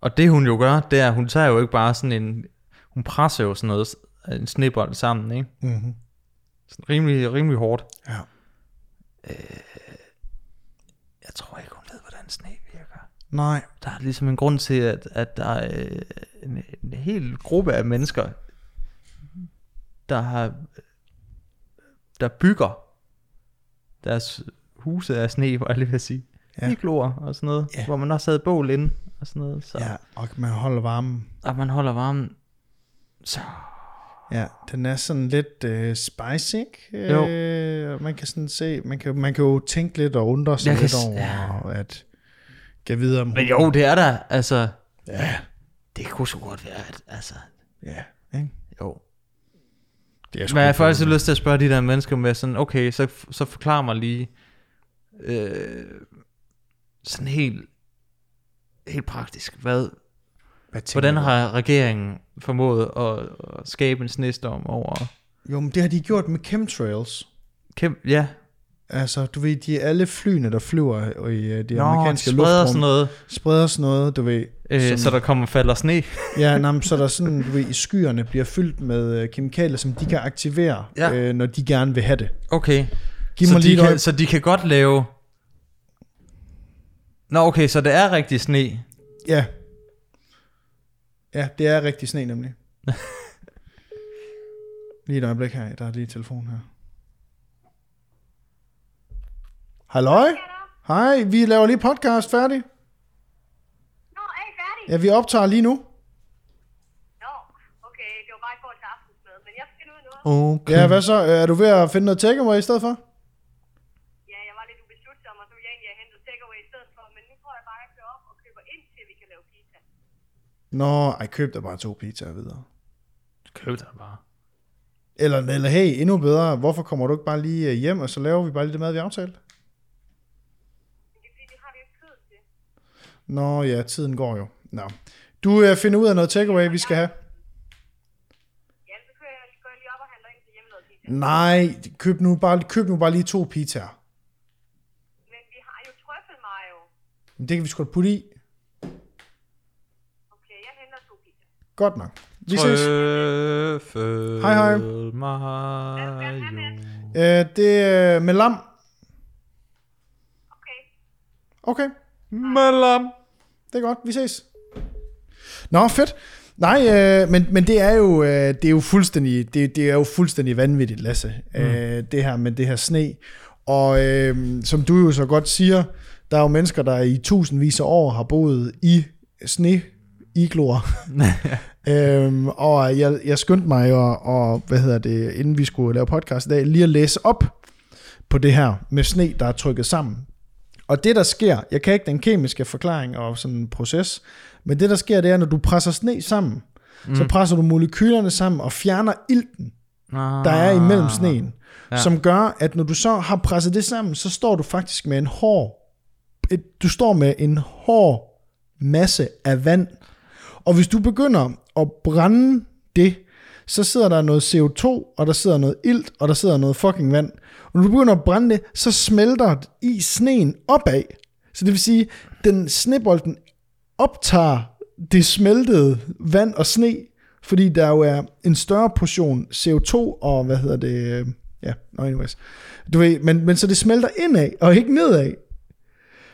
Og det hun jo gør, det er, hun tager jo ikke bare sådan en, hun presser jo sådan noget, en snebold sammen, ikke? mm-hmm. Sådan rimelig, rimelig hårdt. ja. Jeg tror ikke, hun ved, hvordan sne virker. Nej, Der er ligesom en grund til, at, at der er øh, en, en hel gruppe af mennesker, der har der bygger deres huse af sne, var jeg lige ved at sige. Ja. Igloer og sådan noget, Ja. hvor man også havde bål inde og sådan noget. Så, ja, og man holder varmen. Og man holder varmen. Så Ja, den er sådan lidt øh, spicy, ikke? Jo. Øh, man kan sådan se, man kan, man kan jo tænke lidt og undre sig Jeg kan lidt s- over, ja. at kan vide om Men jo, det er der. Altså, Ja, det kunne så godt være, at, altså, ja, ikke? jo. Det er Men jeg har faktisk noget. lyst til at spørge de der mennesker med sådan, okay, så, så forklar mig lige, øh, sådan helt, helt praktisk, hvad, Hvad hvordan har regeringen formået at, at skabe en snestorm over Jo, men det har de gjort med chemtrails. kæmpe, ja, Altså, du ved, de alle flyene, der flyver i øh, det Nå, amerikanske de spreder luftrum, sådan noget, spreder sådan noget, du ved. øh, som- så der kommer falder sne. Ja, nej, så der sådan, du ved, i skyerne bliver fyldt med øh, kemikalier, som de kan aktivere, Ja. øh, når de gerne vil have det. Okay, Giv så mig de, lige kan, så de kan godt lave, Nå okay, så det er rigtig sne. Ja. Ja, det er rigtig sne nemlig. lige et øjeblik her, der er lige telefon her. Halløj? Hej, vi laver lige podcast færdig. Nå, er I færdige? Ja, vi optager lige nu. Nå, okay, det var bare i forhold til aftensmad, men jeg skal ud noget. Okay. Ja, hvad så? Er du ved at finde noget takeaway i stedet for? Ja, jeg var lidt ubeslutsom, og så ville jeg egentlig have hentet takeaway i stedet for, men nu tror jeg bare, at jeg kører op og køber ind til, at vi kan lave pizza. Nå, ej, køb da bare to pizzaer videre. Køb dig bare. Eller, eller hey, endnu bedre, hvorfor kommer du ikke bare lige øh, hjem, og så laver vi bare lige det mad, vi aftalte? Men det er fordi, det har vi jo ikke tid til. Nå ja, tiden går jo. Nå. Du øh, finder ud af noget takeaway, vi skal have. Ja, så kører jeg, jeg lige op og handler ind til hjemmelavet pizza. Nej, køb nu bare, køb nu bare lige to pizzaer. Men vi har jo trøffelmayo. Men Det kan vi sgu da putte i. Okay, jeg henter to pizza. Godt nok. Vi ses. Trøffel Hej, hej. Mayo. Øh, det er med lam. Okay. Okay, Malam. det er godt. Vi ses. Nå, fedt. Nej, øh, men, men det er jo øh, det er jo fuldstændig det, det er jo fuldstændig vanvittigt, Lasse. Mm. Øh, det her med det her sne. Og øh, som du jo så godt siger, der er jo mennesker, der i tusindvis af år har boet i sne igloer. øhm, og jeg, jeg skyndte mig og, og, hvad hedder det, inden vi skulle lave podcast i dag, lige at læse op på det her med sne, der er trykket sammen. Og det, der sker, jeg kan ikke den kemiske forklaring og sådan en proces, men det, der sker, det er, når du presser sne sammen, mm. så presser du molekylerne sammen og fjerner ilten, der er imellem sneen, ja. som gør, at når du så har presset det sammen, så står du faktisk med en hård, et, du står med en hård masse af vand. Og hvis du begynder at brænde det, så sidder der noget CO2, og der sidder noget ilt, og der sidder noget fucking vand. Og når du begynder at brænde det, så smelter i sneen opad. Så det vil sige, den snebolden optager det smeltede vand og sne, fordi der jo er en større portion CO2 og hvad hedder det, ja, no anyways. Du ved, men, men så det smelter indad og ikke nedad.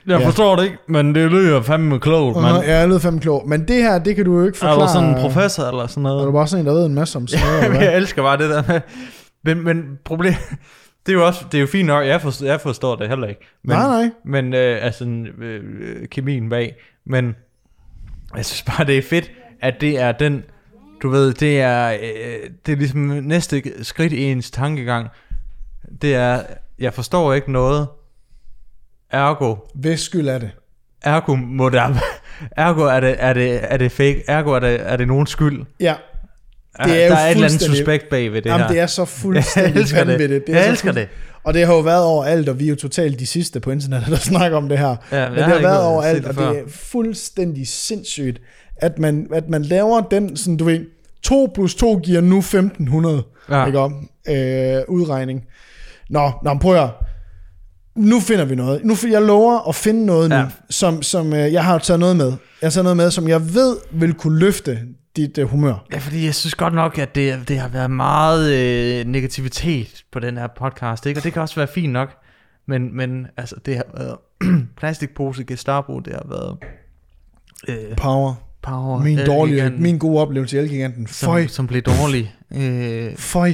Jeg Ja. forstår det ikke, men det lyder fandme klogt, Og man. ja, jeg lød fandme klog. Men det her, det kan du jo ikke Er forklare. du sådan en professor eller sådan Er du noget? bare sådan en, der ved en masse om sådan noget, jeg elsker bare det der med... Men, men problem... Det er jo også, det er jo fint nok, jeg forstår, jeg forstår det heller ikke. Men, Nej, nej. Men, øh, altså, øh, kemien bag. Men, jeg synes bare, det er fedt, at det er den, du ved, det er, øh, det er ligesom næste skridt i ens tankegang. Det er, jeg forstår ikke noget, ergo, Hvis skyld er det. ergo må der, ergo er det, er det, er det fake, ergo er det, er det nogens skyld. Ja. Det Det er er jo der er et eller andet suspekt bag ved det Jamen, her. det er så jeg fuldstændig det. vanvittigt. er Jeg så elsker det. Og det har jo været overalt, og vi er jo totalt de sidste på internettet, der snakker om det her. Ja, Men jeg det har været overalt, det og det er fuldstændig sindssygt, at man, at man laver den, sådan du ved, 2 plus 2 giver nu 1500, Ja. ikke om, øh, udregning. Nå, nå, prøv at. Nu finder vi noget. Nu, jeg lover at finde noget nu, Ja. ja. som, som øh, jeg har taget noget med. Jeg har taget noget med, som jeg ved vil kunne løfte dit øh, humør. Ja, fordi jeg synes godt nok, at det, det har været meget øh, negativitet på den her podcast, ikke? og det kan også være fint nok, men, men altså, det har været plastikpose Gestapo, det har været øh, Power. power, Min, dårlige, Elgiganten, min gode oplevelse i Elgiganten. Føj. som, som blev dårlig, øh, Føj.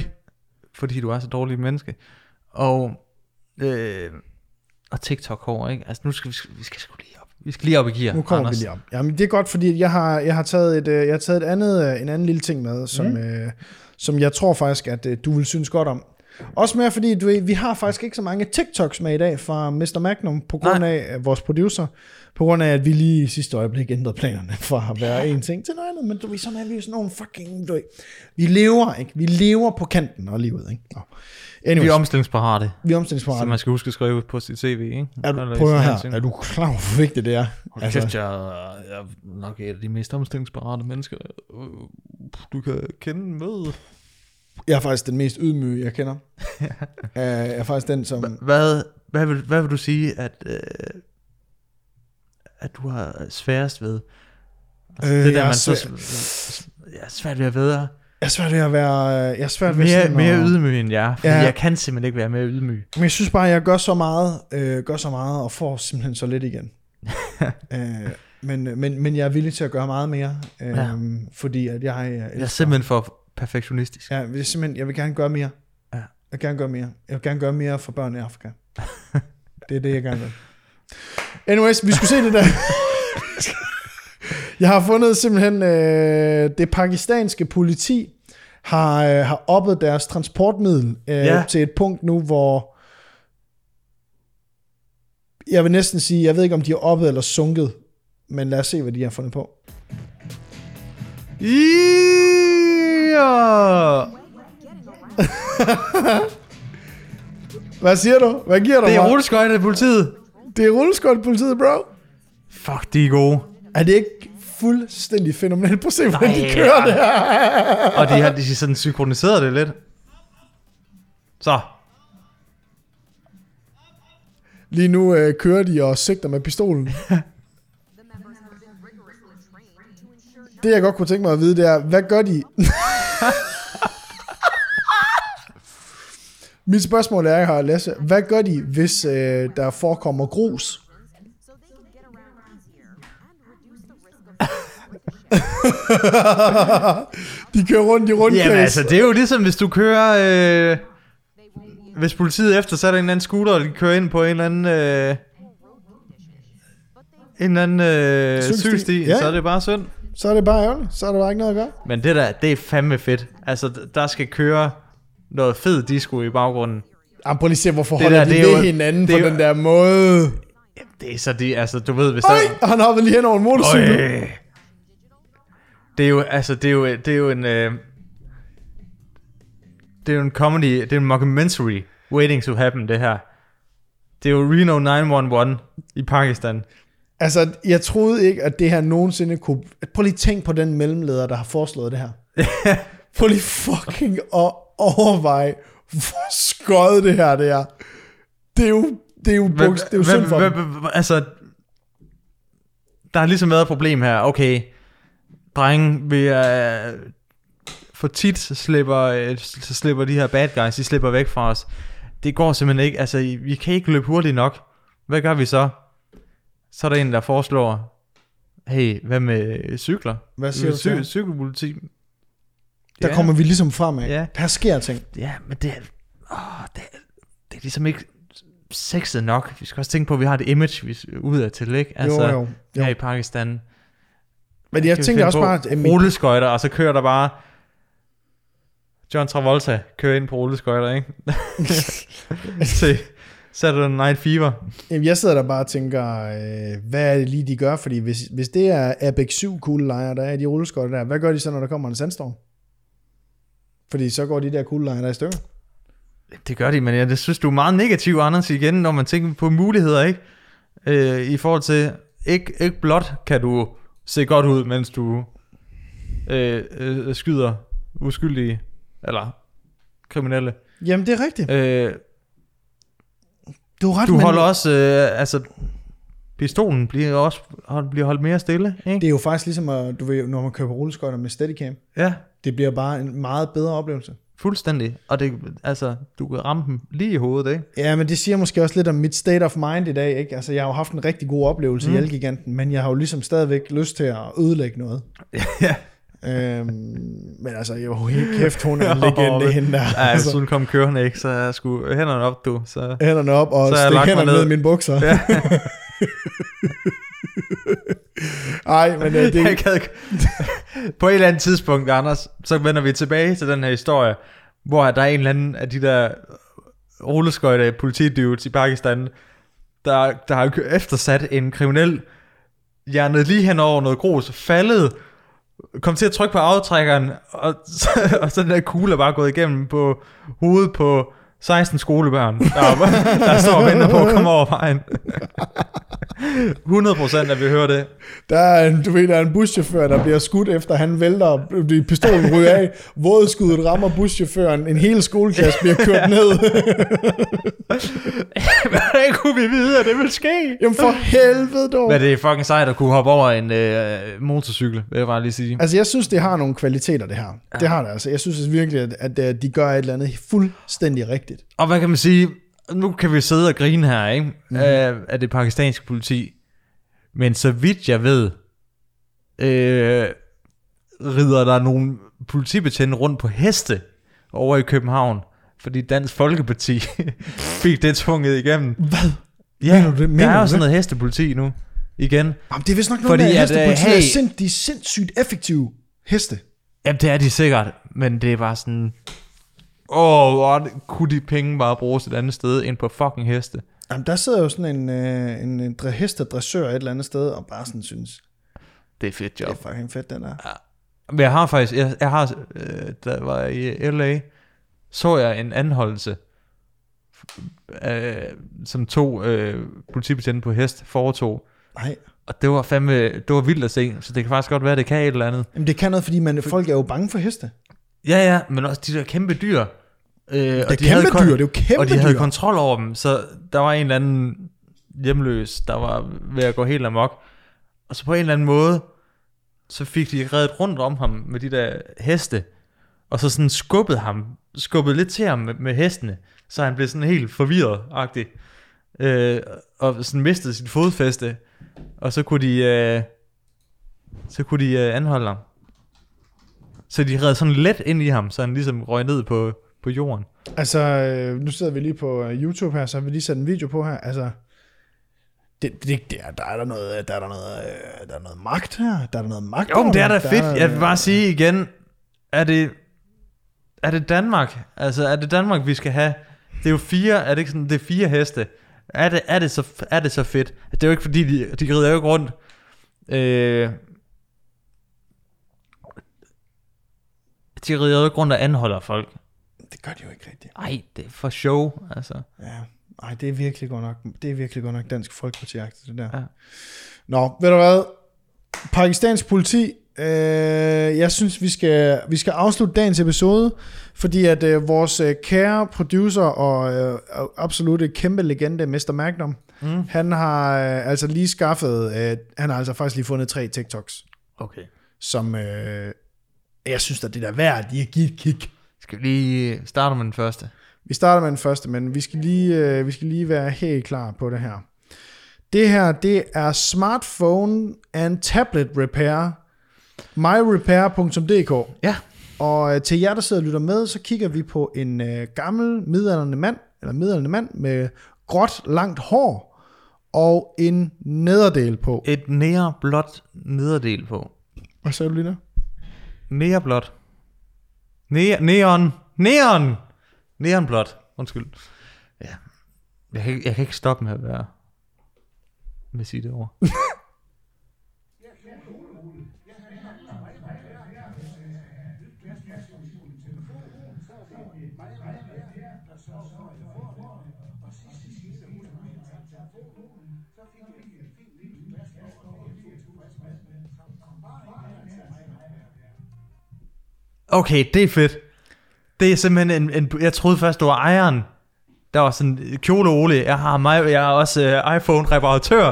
fordi du er så dårlig menneske, og, øh, og TikTok hår, ikke? Altså nu skal vi, vi skal sgu lige op, vi skal lige op i gear, Nu kommer Anders. vi lige op. Jamen, det er godt, fordi jeg har, jeg har taget, et, øh, jeg har taget et andet, øh, en anden lille ting med, som, mm. øh, som jeg tror faktisk, at øh, du vil synes godt om. Også mere fordi, du vi har faktisk ikke så mange TikToks med i dag fra Mr. Magnum, på grund Nej. af vores producer, på grund af, at vi lige i sidste øjeblik ændrede planerne fra at være en ting til noget andet, men du ved, sådan er vi jo sådan nogle fucking, du ved, vi lever, ikke? Vi lever på kanten af livet, ikke? Nå. Anyways, Vi er omstillingsparate, vi er så omstillingsparate. man skal huske at skrive på sit CV, ikke? Er du, prøv at her, er du klar over, hvor vigtigt det er? Hold altså, kæft, jeg, jeg er nok et af de mest omstillingsparate mennesker, øh, du kan kende med. Jeg er faktisk den mest ydmyge, jeg kender. Jeg er faktisk den, som... Hvad, hvad, vil, hvad vil du sige, at, øh, at du har sværest ved? Altså, Øh, det der, er man så, svær- jeg er svært ved at være Jeg er svært ved at være... Jeg er svært ved mere, sådan mere at, ydmyg end jeg, fordi Ja. jeg kan simpelthen ikke være mere ydmyg. Men jeg synes bare, at jeg gør så meget, øh, gør så meget og får simpelthen så lidt igen. øh, men, men, men jeg er villig til at gøre meget mere, øh, Ja. fordi at jeg, jeg, Jeg er simpelthen for perfektionistisk. Ja, jeg, vil simpelthen, jeg vil gerne gøre mere. Ja. Jeg vil gerne gøre mere. Jeg vil gerne gøre mere for børn i Afrika. det er det, jeg gerne vil. Anyways, vi skulle se det der. jeg har fundet simpelthen, øh, det pakistanske politi har, øh, har oppet deres transportmiddel øh, Ja. til et punkt nu, hvor jeg vil næsten sige, jeg ved ikke, om de har oppet eller sunket, men lad os se, hvad de har fundet på. Ja! Hvad siger du? Hvad giver du Det er mig? rulleskøjte politiet. Det er rulleskøjt politiet, bro. Fuck, de er gode. Er det ikke fuldstændig fænomenalt? Prøv at se, hvordan de Nej, kører ja. det her. Og de har de sådan synkroniseret det lidt. Så. Lige nu øh, kører de og sigter med pistolen. Det jeg godt kunne tænke mig at vide, det er, hvad gør de? Mit spørgsmål er her, Lasse. Hvad gør de, hvis øh, der forekommer grus? de kører rundt i rundkreds. Jamen altså, det er jo ligesom, hvis du kører... Øh, hvis politiet efter så er der en eller anden scooter, og de kører ind på en eller anden... Øh, en eller anden øh, Cykelsti. Ja. så er det bare synd. Så er det bare ærgerligt. Så er der bare ikke noget at gøre. Men det der, det er fandme fedt. Altså, der skal køre noget fed disco i baggrunden. Jamen, prøv lige se, hvorfor Det holder der, de det ved jo- hinanden det på jo- den der måde. Jamen, det er så de, altså, du ved, hvis Øj, der... han hoppede lige hen over en motorcykel. Øj. Det er jo, altså, det er jo, det er jo en... Øh, det er jo en comedy, det er en mockumentary waiting to happen, det her. Det er jo Reno 911 i Pakistan. Altså, jeg troede ikke, at det her nogensinde kunne... Prøv lige tænk på den mellemleder, der har foreslået det her. Prøv lige fucking at overveje, hvor skøjet det her det er. Det er jo, det er jo, buks, det er jo synd for dem. Altså, der har ligesom været et problem her. Okay, drenge, vi er... For tit så slipper, øh, så slipper de her bad guys, de slipper væk fra os. Det går simpelthen ikke. Altså, vi kan ikke løbe hurtigt nok. Hvad gør vi så? Så er der en, der foreslår, hey, hvad med cykler? Hvad siger du til det? Cykelpoliti. Der Ja. kommer vi ligesom fremad. Ja. Der sker ting. Ja, men det er, åh, det, er, det er ligesom ikke sexet nok. Vi skal også tænke på, at vi har det image vi udad til, ikke? Altså, jo, jo, jo. her i Pakistan. Men jeg tænker også på bare, at mit, Rulleskøjter, og så kører der bare... John Travolta kører ind på rulleskøjter, ikke? Se, Saturday Night Fever. Jamen, jeg sidder der bare og tænker, øh, hvad er det lige, de gør? Fordi hvis, hvis det er Apex 7 kuglelejer, der er de rulleskøjter der, hvad gør de så, når der kommer en sandstorm? Fordi så går de der kuglelejer der i stykker. Det gør de, men jeg det synes, du er meget negativ, Anders, igen, når man tænker på muligheder, ikke? Øh, I forhold til, ikke, ikke blot kan du se godt ud, mens du øh, øh, skyder uskyldige, eller kriminelle. Jamen, det er rigtigt. Øh, Du er ret, du men holder også, øh, altså, pistolen bliver også bliver holdt mere stille, ikke? det er jo faktisk ligesom, at, du ved, når man kører på rulleskøjter med Steadicam. Ja, Det bliver bare en meget bedre oplevelse. Fuldstændig. Og det, altså, du kan ramme dem lige i hovedet, ikke? Ja, men det siger måske også lidt om mit state of mind i dag, ikke? Altså, jeg har jo haft en rigtig god oplevelse mm. i Elgiganten, men jeg har jo ligesom stadigvæk lyst til at ødelægge noget. ja. Øhm, men altså, jo, helt kæft, hun er en legende, hende der. Ja, hvis altså, hun kom kørende, ikke, så jeg skulle hænderne op, du. Så. hænderne op og Så jeg stik hænderne ned ned. i mine bukser. Ja. Ej, men øh, det, Jeg gad ikke. På et eller andet tidspunkt, Anders, så vender vi tilbage til den her historie, hvor der er en eller anden af de der rulleskøjte politidudes i Pakistan, der, der har eftersat en kriminel, hjernet lige hen over noget grus, faldet, kom til at trykke på aftrækkeren, og, så, og så den der kugle er bare gået igennem på hovedet på 16 skolebørn, der, der står og venter på at komme over vejen. 100% at vi hører det. der er en, du ved, der er en buschauffør, der bliver skudt efter, han vælter, det- pistolen ryger af, vådskuddet rammer buschaufføren, en hel skoleklasse bliver kørt ned. Hvordan kunne vi vide, at det ville ske? Jamen for helvede dog. Men det er fucking sejt at kunne hoppe over en øh, motorcykel, vil jeg bare lige sige. Altså, jeg synes, det har nogle kvaliteter, det her. Ja. Det har det altså. Jeg synes virkelig, at, at, at de gør et eller andet fuldstændig rigtigt. Og hvad kan man sige? Nu kan vi sidde og grine her, ikke? Mm. Af, af det pakistanske politi. Men så vidt jeg ved, øh, rider der nogle politibetjente rundt på heste over i København. Fordi Dansk Folkeparti fik det tvunget igennem. Hvad? Ja, Mener du det? Mener der er jo sådan noget hestepoliti nu. Igen. Jamen, det er vist nok noget Fordi med, at at, øh, hestepolitiet hey- er sind, de er sindssygt effektive heste. Jamen, det er de sikkert, men det er bare sådan... Åh, hvor kunne de penge bare bruges et andet sted end på fucking heste? Jamen, der sidder jo sådan en, øh, en, en dre- hestedressør et eller andet sted, og bare sådan synes, Det er fedt det job. er fucking fedt, den der. Men jeg har faktisk, jeg, jeg har, øh, da var i LA, så jeg en anholdelse, øh, som to øh, politibetjente på hest foretog. Nej. Og det var fandme, det var vildt at se, så det kan faktisk godt være, det kan et eller andet. Jamen, det kan noget, fordi man, folk er jo bange for heste. Ja, ja, men også de der kæmpe dyr. Øh, det er kæmpe dyr, det er jo kæmpe Og de havde dyr. kontrol over dem, så der var en eller anden hjemløs, der var ved at gå helt amok. Og så på en eller anden måde, så fik de reddet rundt om ham med de der heste, og så sådan skubbede ham, skubbede lidt til ham med, med hestene, så han blev sådan helt forvirret-agtig, øh, og sådan mistede sit fodfæste, og så kunne de, øh, så kunne de øh, anholde ham. Så de redde sådan let ind i ham, så han ligesom røg ned på, på jorden. Altså, øh, nu sidder vi lige på øh, YouTube her, så har vi lige sat en video på her. Altså, det, det, det er, der er der noget, der er der noget, øh, der er noget magt her. Der er der noget magt. Jo, men det er da der fedt. Jeg vil bare sige igen, er det, er det Danmark? Altså, er det Danmark, vi skal have? Det er jo fire, er det ikke sådan, det er fire heste. Er det, er det, så, er det så fedt? Det er jo ikke fordi, de, de rider jo ikke rundt. Øh, de rider jo ikke rundt og anholder folk. Det gør de jo ikke rigtigt. Ej, det er for show, altså. Ja, ej, det er virkelig godt nok, det er virkelig godt nok dansk folkeparti det der. Ja. Nå, ved du hvad? Pakistans politi, øh, jeg synes, vi skal, vi skal afslutte dagens episode, fordi at øh, vores øh, kære producer og øh, absolut kæmpe legende, Mr. Magnum, mm. han har øh, altså lige skaffet, øh, han har altså faktisk lige fundet tre TikToks, Okay. som øh, jeg synes, at det er værd, at de har givet et kig. Skal vi lige starte med den første? Vi starter med den første, men vi skal lige, øh, vi skal lige være helt klar på det her. Det her, det er smartphone and tablet repair. myrepair.dk Ja. Og øh, til jer, der sidder og lytter med, så kigger vi på en øh, gammel midaldrende mand, eller midaldrende mand med gråt, langt hår og en nederdel på. Et næreblåt nederdel på. Hvad sagde du lige der? Næreblåt. Ne- neon. Neon. Neonblåt. Undskyld. Ja. Jeg kan, ikke- jeg kan ikke stoppe med at være med at sige det ord. Okay, det er fedt. Det er simpelthen en, en jeg troede først, det var ejeren. Der var sådan, Kjole Ole, jeg har mig, jeg er også uh, iPhone-reparatør.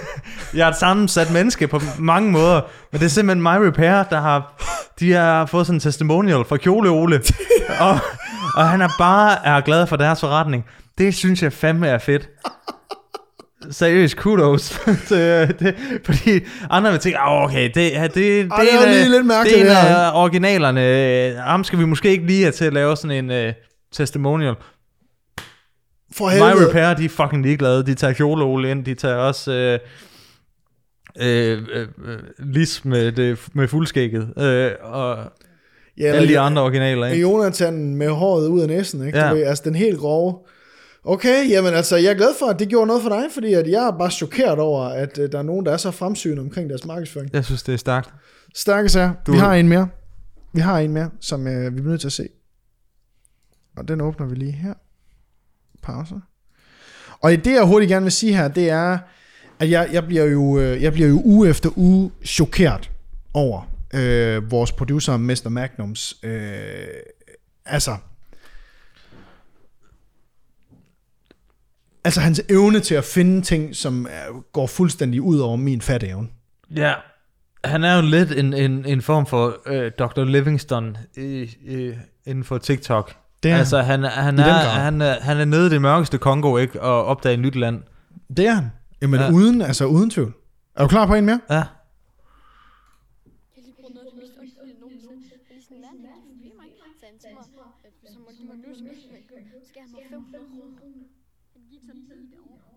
jeg er et sammensat menneske på mange måder, men det er simpelthen My Repair, der har, de har fået sådan en testimonial fra Kjole Ole, og, og han er bare er glad for deres forretning. Det synes jeg fandme er fedt. Seriøst, kudos. det, det, fordi andre vil tænke, "Ah, okay, det, det, det, det, Ej, det en af- lige lidt mærkeligt, det er en af originalerne. Ham skal vi måske ikke lige have til at lave sådan en uh, testimonial. For My helvede. Repair, de er fucking ligeglade. De tager kjoleole ind, de tager også øh, øh, øh, øh, lis med, det, med fuldskægget, øh, og Ja, alle de andre originaler. Ikke? Jonathan med håret ud af næsen, ikke? Ja. Du ved, altså den helt grove. Okay, jamen altså, jeg er glad for, at det gjorde noget for dig, fordi at jeg er bare chokeret over, at uh, der er nogen, der er så fremsynet omkring deres markedsføring. Jeg synes, det er stærkt. Stærke sager. Du- Vi har en mere. Vi har en mere, som uh, vi bliver nødt til at se. Og den åbner vi lige her. Pause. Og det, jeg hurtigt gerne vil sige her, det er, at jeg, jeg, bliver, jo, øh, jeg bliver jo uge efter uge chokeret over øh, vores producer, Mr. Magnums, øh, altså, altså hans evne til at finde ting, som er, går fuldstændig ud over min fat evne. Ja, han er jo lidt en, en, en form for øh, Dr. Livingston i, i, inden for TikTok. Det er altså, han, han, er, han, er, han er nede i det mørkeste Kongo, ikke? Og opdager et nyt land. Det er han. Jamen Ja. ja. uden, altså uden tvivl. Er du klar på en mere? Ja. Jeg har lige prøvet noget af det mest uhyggelige nogensinde. Jeg er lige sådan, mand, kan du forbi mig? Så han til mig, at hvis han må give mig en løsning, så skal han mig 500 kroner. Han gik sådan lige derovre.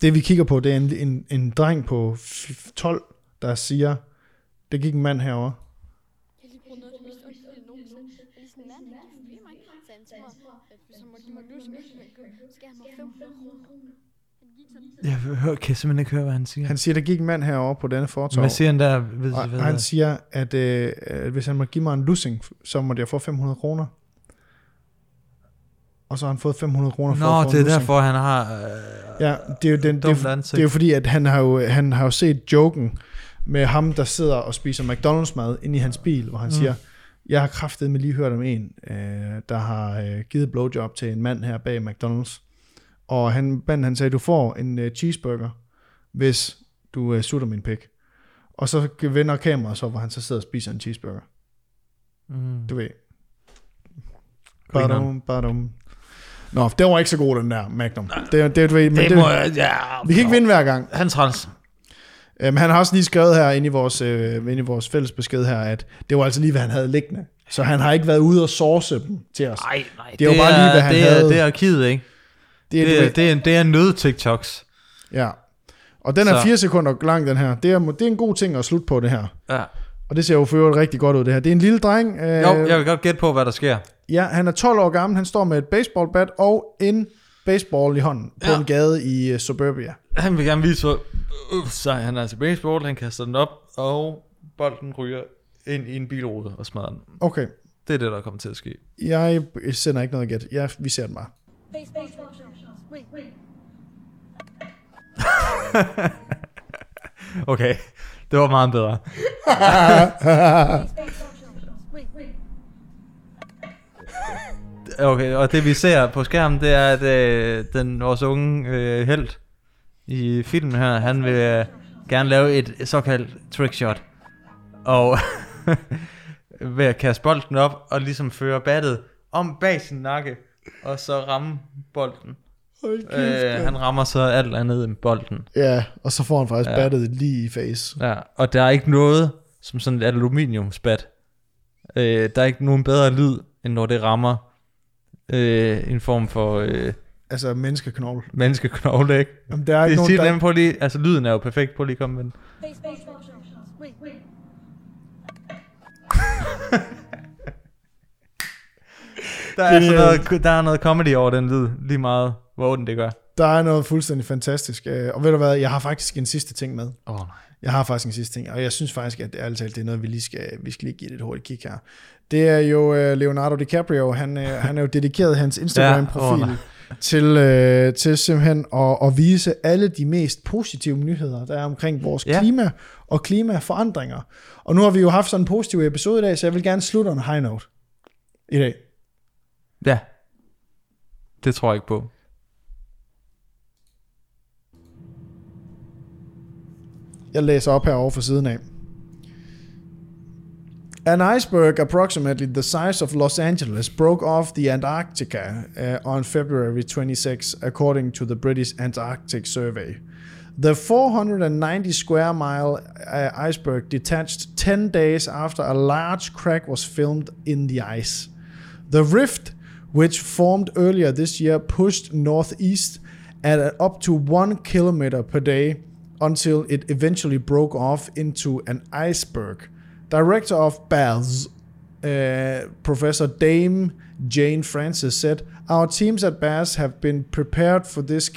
Det vi kigger på, det er en, en, en dreng på f- 12, der siger, det gik en mand herover. Jeg har lige prøvet noget af det mest uhyggelige nogensinde. Jeg er lige sådan, mand, kan du forbi mig? Så han til mig, at hvis han må give mig en løsning, så skal han mig 500 kroner. Han gik sådan Jeg hører, kan simpelthen ikke høre, hvad han siger. Han siger, der gik en mand herover på denne fortov. Hvad siger han der? Ved, Og, ved, og han siger, at øh, at hvis han må give mig en lussing, så må jeg få 500 kroner. Og så har han fået 500 kroner for at Nå, få det er derfor, han har... Øh, Ja, det er jo, den, det, er, det er jo fordi, at han har jo, han har jo set joken med ham, der sidder og spiser McDonald's mad inde i hans bil, hvor han mm. siger, jeg har kraftet med lige hørt om en, øh, der har øh, givet blowjob til en mand her bag McDonald's, og han, manden han sagde, du får en uh, cheeseburger, hvis du uh, sutter min pik. Og så vender kameraet så, hvor han så sidder og spiser en cheeseburger. Mm. Du ved. Badum, badum. Nå, det var ikke så god, den der Magnum. Det, det, ved, men Det, det, må jeg, ja. vi kan ikke vinde hver gang. Han træls. Um, han har også lige skrevet her inde i vores, øh, inde i vores fælles besked her, at det var altså lige, hvad han havde liggende. Så han har ikke været ude og source dem til os. Nej, nej. Det er jo bare lige, hvad han det er, havde. Det er arkivet, ikke? det, er, Det er, det er, det er nød TikToks. Ja. Og den er Så- fire sekunder lang, den her. Det er, det er en god ting at slutte på, det her. Ja. Og det ser jo for øvrigt rigtig godt ud, det her. Det er en lille dreng. Øh, Jo, jeg vil godt gætte på, hvad der sker. Ja, han er 12 år gammel. Han står med et baseballbat og en baseball i hånden på Ja. en gade i uh, Suburbia. Han vil gerne vise, hvor uh, sej han er til baseball. Han kaster den op, og bolden ryger ind i en bilrude og smadrer den. Okay, Det er det, der kommer til at ske. jeg sender ikke noget gæt. Ja, vi ser den bare. Wait, wait. Okay, det var meget bedre. Okay, og det vi ser på skærmen, det er, at øh, den, vores unge øh, held i filmen her, han vil øh, gerne lave et såkaldt trickshot. Og ved at kaste bolden op og ligesom føre battet om bag sin nakke, og så ramme bolden. Øh, han rammer så alt andet end bolden. Ja, og så får han faktisk Ja. battet lige i face. Ja, og der er ikke noget som sådan et aluminiumsbat. Øh, der er ikke nogen bedre lyd, end når det rammer øh, en form for øh, Altså menneskeknogle. menneskeknogle, ikke? Jamen, der er Det ikke er nogen, der... på lige, altså lyden er jo perfekt, på lige at komme med den. Baseball Wait, wait. Der er, sådan noget, der er noget comedy over den lyd, lige meget hvor ondt det gør. Der er noget fuldstændig fantastisk. øh, Og ved du hvad, jeg har faktisk en sidste ting med. Åh oh, nej. Jeg har faktisk en sidste ting, og jeg synes faktisk, at ærligt talt, det er noget, vi lige skal, vi skal lige give det et hurtigt kig her. Det er jo øh, Leonardo DiCaprio, han, øh, han er jo dedikeret hans Instagram-profil Ja, til, øh, til simpelthen at, at vise alle de mest positive nyheder, der er omkring vores Ja. klima og klimaforandringer. Og nu har vi jo haft sådan en positiv episode i dag, så jeg vil gerne slutte on a high note i dag. Ja. Det tror jeg ikke på. Jeg læser op herovre for siden af. An iceberg approximately the size of Los Angeles broke off the Antarctica uh, on February 26, according to the British Antarctic Survey. The 490 square mile uh, iceberg detached 10 days after a large crack was filmed in the ice. The rift, which formed earlier this year, pushed northeast at up to one kilometer per day until it eventually broke off into an iceberg. Director of BALS, uh, Professor Dame Jane Francis said, Our teams at BAS have been prepared for this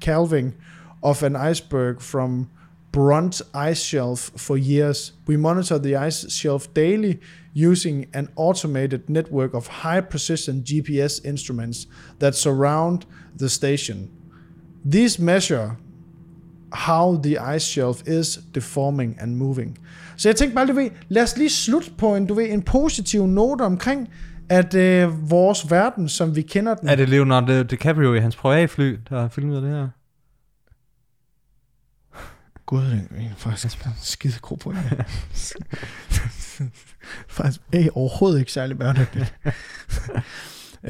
calving of an iceberg from Brunt ice shelf for years. We monitor the ice shelf daily using an automated network of high precision GPS instruments that surround the station. These measure how the ice shelf is deforming and moving. Så jeg tænkte bare, du ved, lad os lige slutte på en, du ved, en positiv note omkring, at øh, vores verden, som vi kender den, Er det Leonardo DiCaprio i hans privatfly, der har filmet det her? Gud, det er faktisk en skide god på det. faktisk er overhovedet ikke særlig bæredygtigt.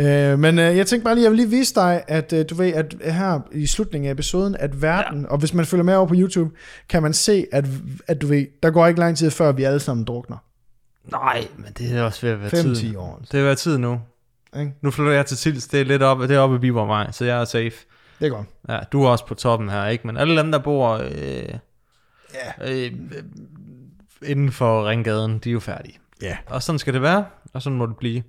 øh, men øh, jeg tænkte bare lige, jeg vil lige vise dig, at øh, du ved, at her i slutningen af episoden, at verden, ja. og hvis man følger med over på YouTube, kan man se, at, at du ved, der går ikke lang tid før, vi alle sammen drukner. Nej, men det er også ved at være tid. 5-10 år. Det er ved at være tid nu. Ikke? Nu flytter jeg til Tils, det er lidt op, det er oppe i Bibervej, så jeg er safe. Det er godt. Ja, du er også på toppen her, ikke? Men alle dem, der bor øh, Ja. øh, inden for ringgaden, de er jo færdige. Ja. Og sådan skal det være, og sådan må det blive.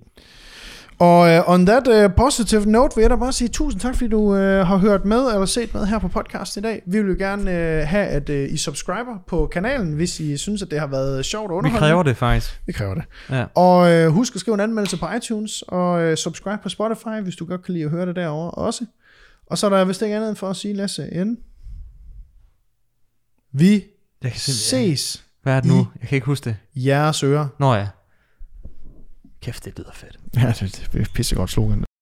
Og uh, on that uh, positive note vil jeg da bare sige tusind tak, fordi du uh, har hørt med eller set med her på podcast i dag. Vi vil jo gerne uh, have, at uh, I subscriber på kanalen, hvis I synes, at det har været sjovt og Vi underholdende. kræver det faktisk. Vi kræver det. Ja. Og uh, husk at skrive en anmeldelse på iTunes, og uh, subscribe på Spotify, hvis du godt kan lide at høre det derovre også. Og så er der vist ikke andet for at sige, Lasse, end vi Jeg kan simpelthen- ses Hvad er det nu? Jeg kan ikke huske det. jeres ører. Nå ja. Kæft, det lyder fedt. Ja, det, det er pissegodt slogan.